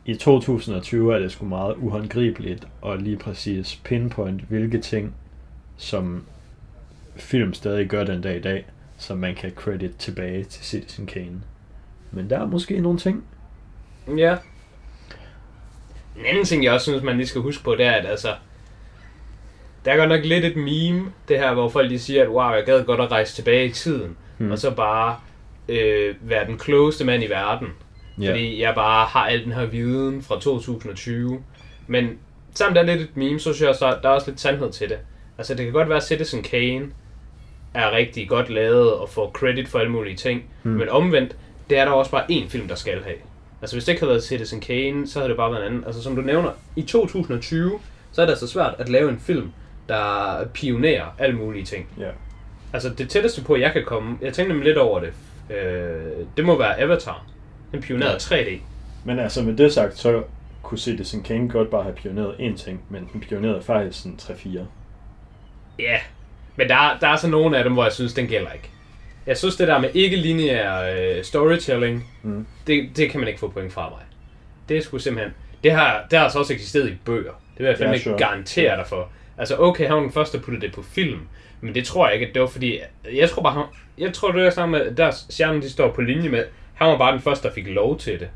I 2020 er det sgu meget uhåndgribeligt og lige præcis pinpoint, hvilke ting, som film stadig gør den dag i dag, som man kan credit tilbage til Citizen Kane. Men der er måske nogle ting. Ja. En anden ting, jeg også synes, man lige skal huske på, det er, at altså, der er godt nok lidt et meme, det her, hvor folk de siger, at wow, jeg gad godt at rejse tilbage i tiden, Hmm. mm. og så bare øh, være den klogeste mand i verden. Ja. Fordi jeg bare har al den her viden fra 2020. Men samt er lidt et meme, så synes jeg også, der er også lidt sandhed til det. Altså det kan godt være, at Citizen Kane er rigtig godt lavet og får credit for alle mulige ting. Hmm. Mm. Men omvendt, det er der også bare én film, der skal have. Altså hvis det ikke havde været Citizen Kane, så havde det bare været en anden. Altså som du nævner, i 2020, så er det altså svært at lave en film, der pionerer alle mulige ting. Ja. Altså det tætteste på, jeg kan komme, jeg tænkte nemlig lidt over det, øh, det må være Avatar. Den pionerede Ja. 3D. Men altså med det sagt, så kunne Citizen Kane godt bare have pioneret én ting, men den pionerede faktisk sådan 3-4. Ja, men der, er- der er så nogle af dem, hvor jeg synes, den gælder ikke. Jeg synes, det der med ikke-lineær øh, storytelling, Mm. det, det kan man ikke få point fra mig. Det er sgu simpelthen... Det har, det har altså også eksisteret i bøger. Det vil jeg fandme Ja, ikke sure. garantere dig for. Altså, okay, han var den første, der puttede det på film. Men det tror jeg ikke, at det var fordi... Jeg tror bare, han, jeg tror, det er sammen med... Der stjernen, de står på linje med. Han var bare den første, der fik lov til det.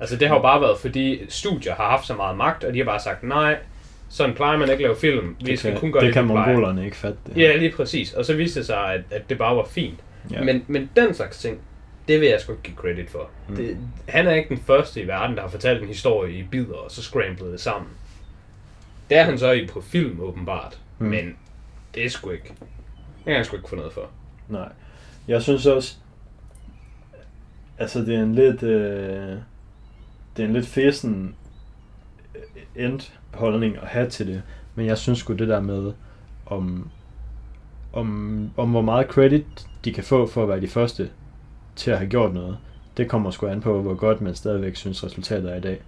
Altså, det har jo bare været, fordi studier har haft så meget magt, og de har bare sagt, nej, sådan plejer man ikke at lave film. Vi Det skal kan, kun gøre det det, kan vi plejer." mongolerne ikke fatte det. Ja, lige præcis. Og så viste det sig, at, at det bare var fint. Ja. Men, men den slags ting, det vil jeg sgu ikke give credit for. Mm. Det, han er ikke den første i verden, der har fortalt en historie i bidder, og så scrambled det sammen. Det er han så i på film, åbenbart. Mm. Men det er sgu ikke. Det kan jeg sgu ikke få noget for. Nej. Jeg synes også, altså det er en lidt, øh, det er en lidt fesen øh, endholdning at have til det, men jeg synes sgu det der med, om, om, om hvor meget credit de kan få for at være de første til at have gjort noget, det kommer sgu an på, hvor godt man stadigvæk synes resultatet er i dag.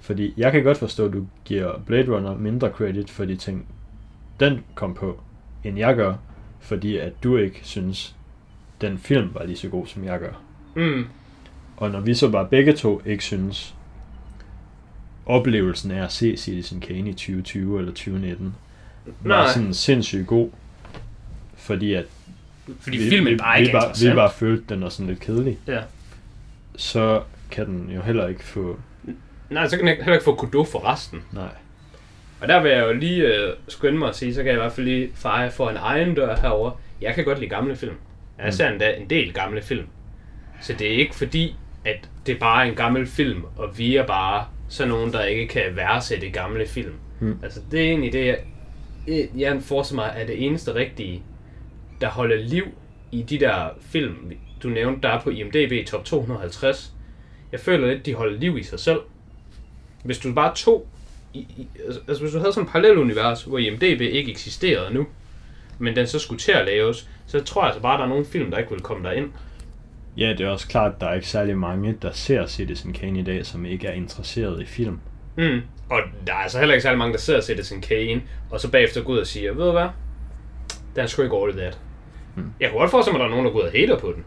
Fordi jeg kan godt forstå, at du giver Blade Runner mindre credit for de ting, den kom på, end jeg gør, fordi at du ikke synes, den film var lige så god, som jeg gør. Mm. Og når vi så bare begge to ikke synes, oplevelsen af at se Citizen Kane i 2020 eller 2019 var Nej. sådan sindssygt god, fordi at Fordi vi, filmen bare vi, ikke vi er bare, vi bare følte, den var sådan lidt kedelig, Ja. så kan den jo heller ikke få... Nej, så kan den heller ikke få kudo for resten. Nej. Og der vil jeg jo lige øh, skynde mig at sige, så kan jeg i hvert fald lige feje for en egen dør herover. Jeg kan godt lide gamle film. Jeg Mm. ser endda en del gamle film. Så det er ikke fordi, at det bare er en gammel film, og vi er bare sådan nogen, der ikke kan værdsætte gamle film. Mm. Altså det er egentlig det, jeg, jeg forestiller mig, er det eneste rigtige, der holder liv i de der film, du nævnte, der er på IMDb top 250. Jeg føler lidt, de holder liv i sig selv. Hvis du bare tog i, i, altså, altså hvis du havde sådan et parallelunivers, hvor IMDb ikke eksisterede nu, men den så skulle til at laves, så tror jeg altså bare, at der er nogle film, der ikke vil komme derind. Ja, det er også klart, at der er ikke særlig mange, der ser Citizen Kane i dag, som ikke er interesseret i film. Mm. Og der er altså heller ikke særlig mange, der og Citizen Kane, og så bagefter går ud og siger, ved du hvad, den er sgu ikke all that. Mm. Jeg kunne godt forestille mig, at der er nogen, der går ud og hater på den.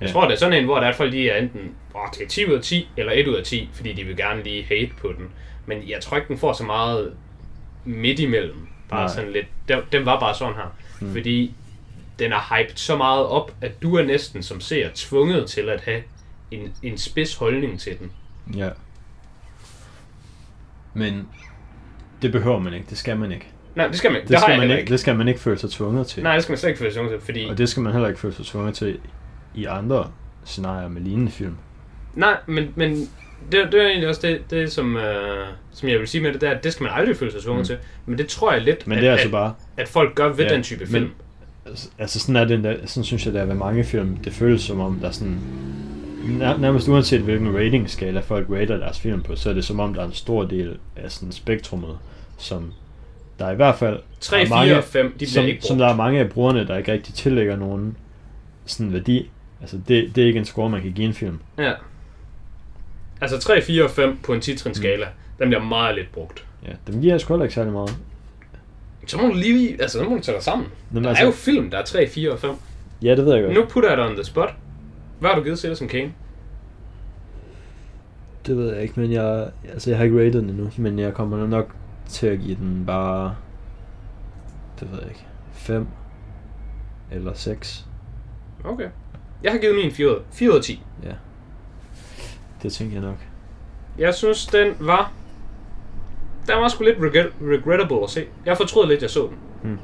Jeg Ja. tror, det er sådan en, hvor der er folk, de er enten åh, det er 10 ud af 10, eller 1 ud af 10, fordi de vil gerne lige hate på den. Men jeg tror ikke, den får så meget midt imellem. Bare Nej. sådan lidt, den, den var bare sådan her. Mm. Fordi den er hyped så meget op, at du er næsten som ser tvunget til at have en, en spids holdning til den. Ja. Men det behøver man ikke, det skal man ikke. Nej, det skal man, det, Det, skal man ikke, ikke. det skal man ikke føle sig tvunget til. Nej, det skal man slet ikke føle sig tvunget til, fordi... Og det skal man heller ikke føle sig tvunget til i andre scenarier med lignende film. Nej, men, men det, det er egentlig også det, det som, øh, som jeg vil sige med det, der, at det skal man aldrig føle sig tvunget Mm. til. Men det tror jeg lidt, Men at, det er altså at, bare... at folk gør ved Ja, den type men- film. Altså- Altså sådan er det endda, sådan synes jeg det er ved mange film. Det føles som om der er sådan nær, nærmest uanset hvilken ratingskala folk rater deres film på, så er det som om, der er en stor del af sådan spektrummet, som der er i hvert fald 3, der er 4 mange, og 5, de bliver som, ikke brugt. som der er mange af brugerne, der ikke rigtig tillægger nogen sådan værdi. Altså, det, det er ikke en score, man kan give en film. Ja. Altså 3, 4 og 5 på en 10 Mm. skala, den bliver meget lidt brugt. Ja, dem giver jeg sgu ikke særlig meget. Så må du lige, altså så må du tage dig sammen. Nå, der altså- er jo film, der er 3, 4 og 5. Ja, det ved jeg godt. Nu putter jeg dig on the spot. Hvad har du givet Citizen Kane? Det ved jeg ikke, men jeg, altså jeg har ikke rated den endnu, men jeg kommer nok til at give den bare, det ved jeg ikke, 5 eller 6. Okay. Jeg har givet min 4, 4 ud af 10. Ja. Det tænker jeg nok. Jeg synes, den var... Den var sgu lidt regret, regrettable at se. Jeg fortrød lidt, jeg så den. Hmm.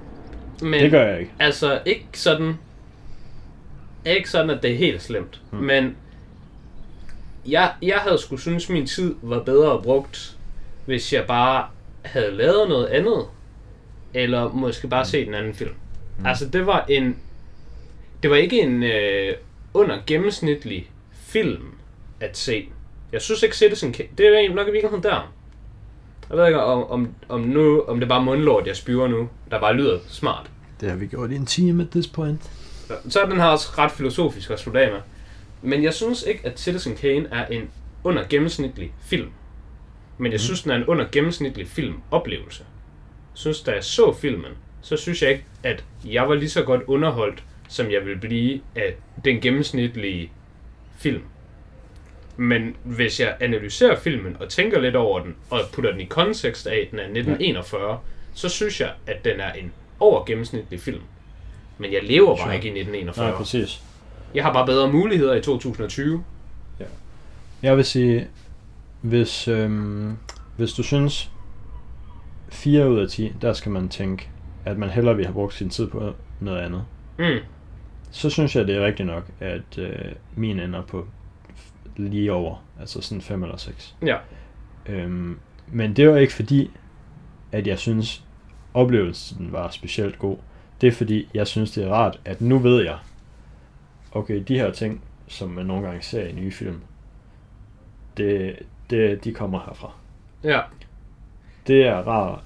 Men, Det gør jeg ikke. Altså, ikke sådan... Ikke sådan, at det er helt slemt. Hmm. Men... Jeg, jeg havde sgu synes, min tid var bedre brugt, hvis jeg bare havde lavet noget andet. Eller måske bare set en anden film. Hmm. Altså, det var en... Det var ikke en øh, under gennemsnitlig film at se. Jeg synes ikke Citizen Kane... Det er nok i virkeligheden der. Jeg ved ikke, om, om, om, nu, om det er bare mundlort, jeg spyver nu, der bare lyder smart. Det har vi gjort i en time at this point. Så er den her også ret filosofisk at slutte af med. Men jeg synes ikke, at Citizen Kane er en under gennemsnitlig film. Men jeg synes, den er en under gennemsnitlig filmoplevelse. Jeg synes, da jeg så filmen, så synes jeg ikke, at jeg var lige så godt underholdt, som jeg vil blive af den gennemsnitlige film. Men hvis jeg analyserer filmen og tænker lidt over den, og putter den i kontekst af, at den er 1941, så synes jeg, at den er en over gennemsnitlig film. Men jeg lever bare Sure. ikke i 1941. Nej, præcis. Jeg har bare bedre muligheder i 2020. Jeg vil sige, hvis, øhm, hvis du synes 4 ud af 10, der skal man tænke, at man hellere vil have brugt sin tid på noget andet. Mm. Så synes jeg, det er rigtigt nok, at øh, min ender på lige over, altså sådan 5 eller 6. Ja. Øhm, men det var ikke fordi, at jeg synes, oplevelsen var specielt god. Det er fordi, jeg synes, det er rart, at nu ved jeg, okay, de her ting, som man nogle gange ser i nye film, det, det, de kommer herfra. Ja. Det er rart.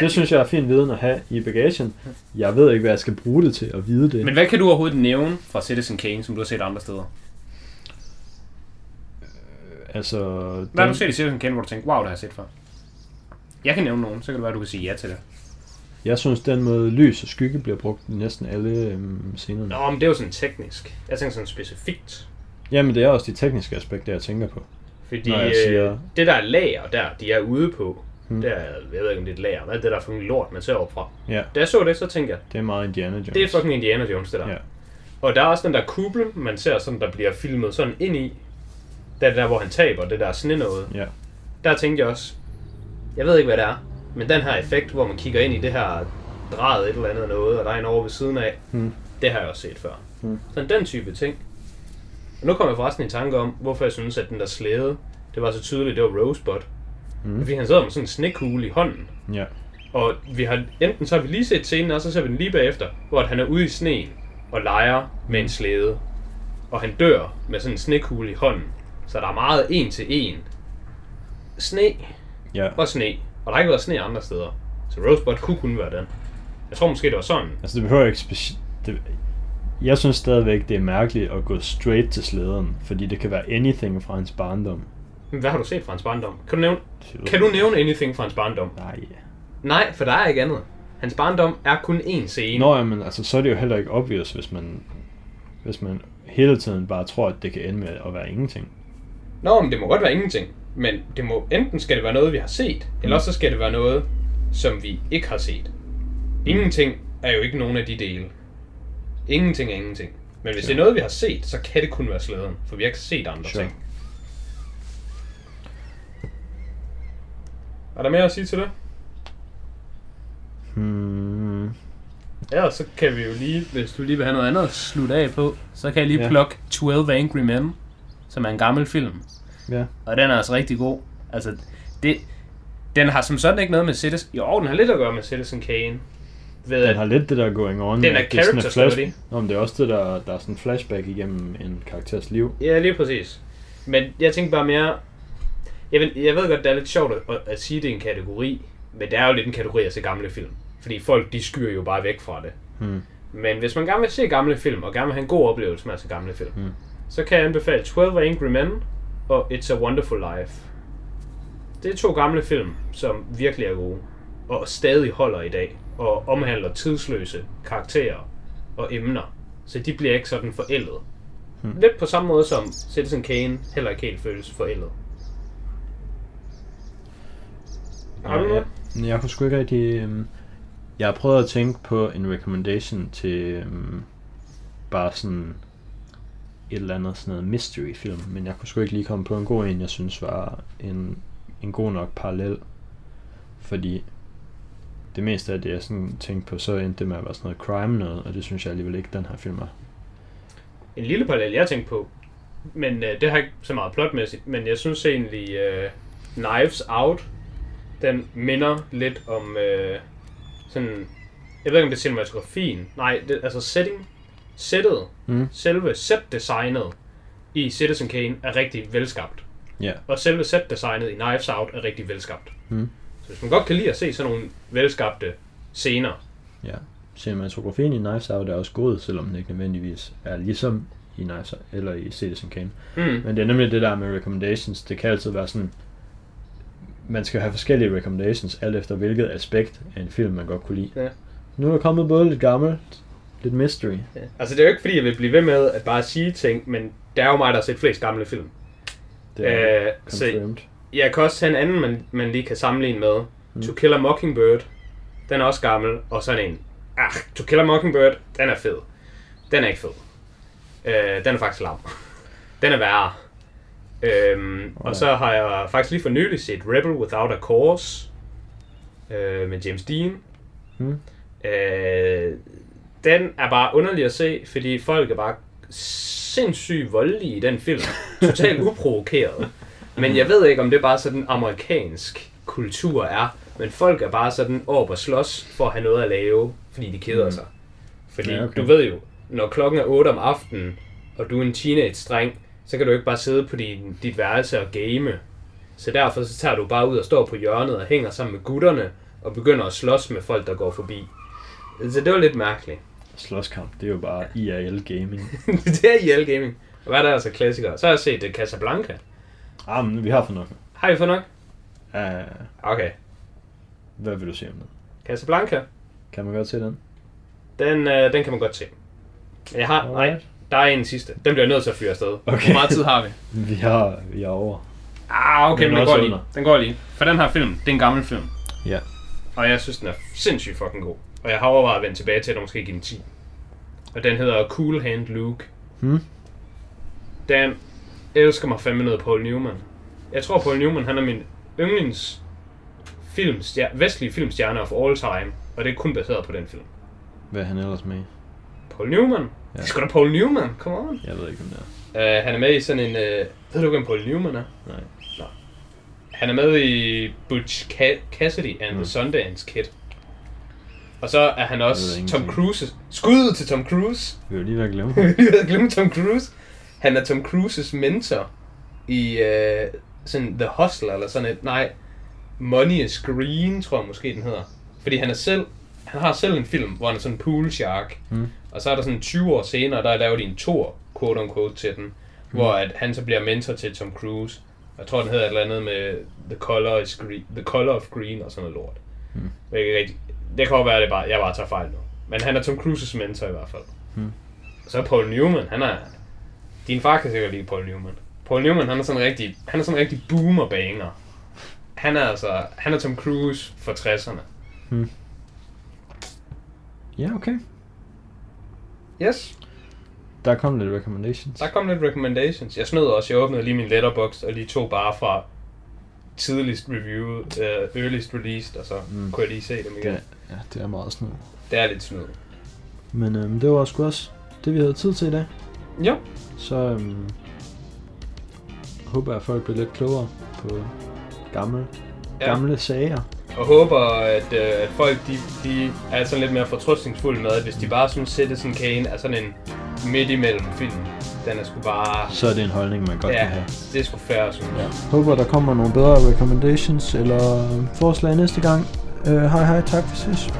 Det synes jeg er fin viden at have i bagagen. Jeg ved ikke, hvad jeg skal bruge det til at vide det. Men hvad kan du overhovedet nævne fra Citizen Kane, som du har set andre steder? Altså, Hvad har du set i Citizen Kane, hvor du tænker, wow, det har jeg set før? Jeg kan nævne nogen, så kan det være, at du kan sige ja til det. Jeg synes, den måde lys og skygge bliver brugt i næsten alle øhm, scenerne. Nå, men det er jo sådan teknisk. Jeg tænker sådan specifikt. Jamen, det er også de tekniske aspekter, jeg tænker på. Fordi jeg øh, siger- det der lager der, de er ude på, Hmm. det er, jeg ved ikke om det er et lager, hvad er det der fucking lort, man ser opfra. Ja, Da jeg så det, så tænkte jeg, det er meget Indiana Jones. det er fucking Indiana Jones, det der. Ja. Og der er også den der kuppel, man ser sådan, der bliver filmet sådan ind i. Er det der, hvor han taber det der sne noget. Ja. Der tænkte jeg også, jeg ved ikke, hvad det er, men den her effekt, hvor man kigger ind i det her drejet et eller andet noget, og der er en over ved siden af, Hmm. det har jeg også set før. Hmm. Sådan den type ting. Og nu kommer jeg forresten i tanke om, hvorfor jeg synes, at den der slæde, det var så tydeligt, det var Rosebud. Hmm. Fordi han sidder med sådan en snekugle i hånden. Ja. Og vi har, enten så har vi lige set scenen, og så ser vi den lige bagefter, hvor at han er ude i sneen og leger med en slæde. Og han dør med sådan en snekugle i hånden. Så der er meget en til en. Sne Ja. og sne. Og der har ikke været sne andre steder. Så Rosebud kunne kun være den. Jeg tror måske, det var sådan. Altså, det behøver ikke speci- det, Jeg synes stadigvæk, det er mærkeligt at gå straight til slæderen, fordi det kan være anything fra hans barndom. Men hvad har du set fra hans barndom? Kan du nævne, kan du nævne anything fra hans barndom? Nej. Nej, for der er ikke andet. Hans barndom er kun én scene. Nå, men altså, så er det jo heller ikke obvious, hvis man, hvis man hele tiden bare tror, at det kan ende med at være ingenting. Nå, men det må godt være ingenting. Men det må, enten skal det være noget, vi har set, eller så skal det være noget, som vi ikke har set. Ingenting er jo ikke nogen af de dele. Ingenting er ingenting. Men hvis Ja. det er noget, vi har set, så kan det kun være slæden, for vi har ikke set andre Sure. ting. Er der mere at sige til det? Hmm. Ja, så kan vi jo lige, hvis du lige vil have noget andet at slutte af på, så kan jeg lige Ja. plukke 12 Angry Men, som er en gammel film. Ja. Og den er altså rigtig god. Altså, det, den har som sådan ikke noget med Citizen... Jo, den har lidt at gøre med Citizen Kane. ved Den at har lidt det der going on. den er at det character flash-. Nå, men det er også det, der, der er sådan en flashback igennem en karakters liv. Ja, lige præcis. Men jeg tænker bare mere... Jeg ved, jeg ved godt, det er lidt sjovt at, at sige, det er en kategori, men det er jo lidt en kategori at se gamle film. Fordi folk, de skyer jo bare væk fra det. Hmm. Men hvis man gerne vil se gamle film, og gerne vil have en god oplevelse med at se gamle film, Mm. Så kan jeg anbefale 12 Angry Men og It's a Wonderful Life. Det er to gamle film, som virkelig er gode, og stadig holder i dag, og omhandler tidsløse karakterer og emner. Så de bliver ikke sådan forældet. Hmm. Lidt på samme måde som Citizen Kane heller ikke helt føles forældet. Har du noget? Jeg, jeg kunne sgu ikke rigtig... øhm, Jeg har prøvet at tænke på en recommendation til øhm, bare sådan et eller andet sådan noget mystery film, men jeg kunne sgu ikke lige komme på en god en, jeg synes var en, en god nok parallel, fordi det meste af det, jeg sådan tænkte på, så endte det med at være sådan noget crime noget, og det synes jeg alligevel ikke, den her film er. En lille parallel, jeg tænkte på, men øh, det har ikke så meget plotmæssigt, men jeg synes egentlig, øh, Knives Out, den minder lidt om øh, sådan, jeg ved ikke om det er cinematografien, nej, det, altså setting, settet, Mm. selve set-designet i Citizen Kane er rigtig velskabt. Ja. Og selve set-designet i Knives Out er rigtig velskabt. Mm. Så hvis man godt kan lide at se sådan nogle velskabte scener, Ja. Cinematografien i Knives Out er også god, selvom den ikke nødvendigvis er ligesom i Knives Out, eller i Citizen Kane. mm. Men det er nemlig det der med recommendations. Det kan altid være sådan, man skal have forskellige recommendations, alt efter hvilket aspekt af en film, man godt kunne lide. Ja. Nu er der kommet både lidt gammelt, lidt mystery. Ja. Altså det er jo ikke fordi, jeg vil blive ved med at bare sige ting, men det er jo mig, der har set flest gamle film. Det er Øh, så confirmed. jeg kan også tage en anden, man, man lige kan sammenligne med. Mm. To Kill a Mockingbird. Den er også gammel. Og sådan en. Ah, To Kill a Mockingbird, den er fed. Den er ikke fed. Øh, den er faktisk lam. [laughs] den er værre. Øhm, og Alright. så har jeg faktisk lige for nylig set Rebel Without a Cause. Øh, med James Dean. Mm. Øh, den er bare underlig at se, fordi folk er bare sindssygt voldelige i den film. Totalt [laughs] uprovokeret. Men jeg ved ikke, om det bare sådan amerikansk kultur er. Men folk er bare sådan op og slås for at have noget at lave, fordi de keder Mm. sig. Fordi Ja, okay. du ved jo, når klokken er 8 om aftenen, og du er en teenage-dreng, så kan du ikke bare sidde på din, dit værelse og game. Så derfor så tager du bare ud og står på hjørnet og hænger sammen med gutterne, og begynder at slås med folk, der går forbi. Så det var lidt mærkeligt. Slåskamp, det er jo bare IRL gaming. [laughs] det er IL Gaming. Og hvad er der altså klassikere? Så har jeg set uh, Casablanca. ah, men vi har for nok. Har I fået nok? Uh, Okay. hvad vil du sige om den? Casablanca, Kan man godt se den? den, uh, den kan man godt se. Jeg har, nej, Alright. der er en sidste. Den bliver jeg nødt til at fyre afsted. Okay. Hvor meget tid har vi? [laughs] Vi har, vi er over. Ah, okay, Den men den går lige. Den går lige. For den her film, det er en gammel film. Ja. Og jeg synes, den er sindssygt fucking god. Og jeg har overvejet at vende tilbage til den og måske give den 10. Og den hedder Cool Hand Luke. Hmm? Dan elsker mig fandme noget Paul Newman. Jeg tror, Paul Newman han er min yndlings filmstjer- vestlige filmstjerne of all time. Og det er kun baseret på den film. Hvad er han ellers med i? Paul Newman? Ja. Det er sgu da Paul Newman, come on. Jeg ved ikke, om det er. Uh, han er med i sådan en... Uh, ved du, hvem Paul Newman er? Nej. Han er med i Butch Ca- Cassidy and Mm. the Sundance Kid. Og så er han også ved Tom. Cruise. Skud til Tom Cruise. Vi vil lige være glemme. Jeg havde glemt Tom Cruise. Han er Tom Cruises mentor i uh, sådan The Hustle eller sådan et. Nej, Money is Green, tror jeg måske den hedder. Fordi han er selv, han har selv en film, hvor han er sådan en pool shark. Mm. Og så er der sådan 20 år senere, der er lavet en tor, quote unquote, til den. Mm. Hvor at han så bliver mentor til Tom Cruise. Jeg tror, den hedder et eller andet med The Color, is green, The Color of Green og sådan noget lort. Mm. Det, er ikke rigtig, det kan godt være, at det bare, jeg bare tager fejl nu. Men han er Tom Cruises mentor i hvert fald. Mm. Så er Paul Newman, han er... Din far kan sikkert lide Paul Newman. Paul Newman, han er sådan en rigtig, han er sådan en rigtig boomer banger. Han er altså, han er Tom Cruise for 60'erne. Ja, okay. Yes. Der kom lidt recommendations. Der kom lidt recommendations. Jeg snød også, jeg åbnede lige min letterbox og lige tog bare fra tidligst review, uh, earliest released, og så Mm. kunne jeg lige se dem igen. Ja, ja, det er meget snyd. Det er lidt snød. Men øhm, det var sgu også det, vi havde tid til i dag. Ja. Så øhm, håber jeg, at folk bliver lidt klogere på gamle, Ja. gamle sager. Og håber, at, øh, at folk de, de er sådan lidt mere fortrøstningsfulde med, at hvis de bare sådan sætter sådan Kane er sådan en midt imellem film. Den er sgu bare... Så er det en holdning, man godt ja, kan have. det er sgu fair, synes jeg. Ja. Håber, der kommer nogle bedre recommendations eller forslag næste gang. Uh, hej hej, tak for sidst.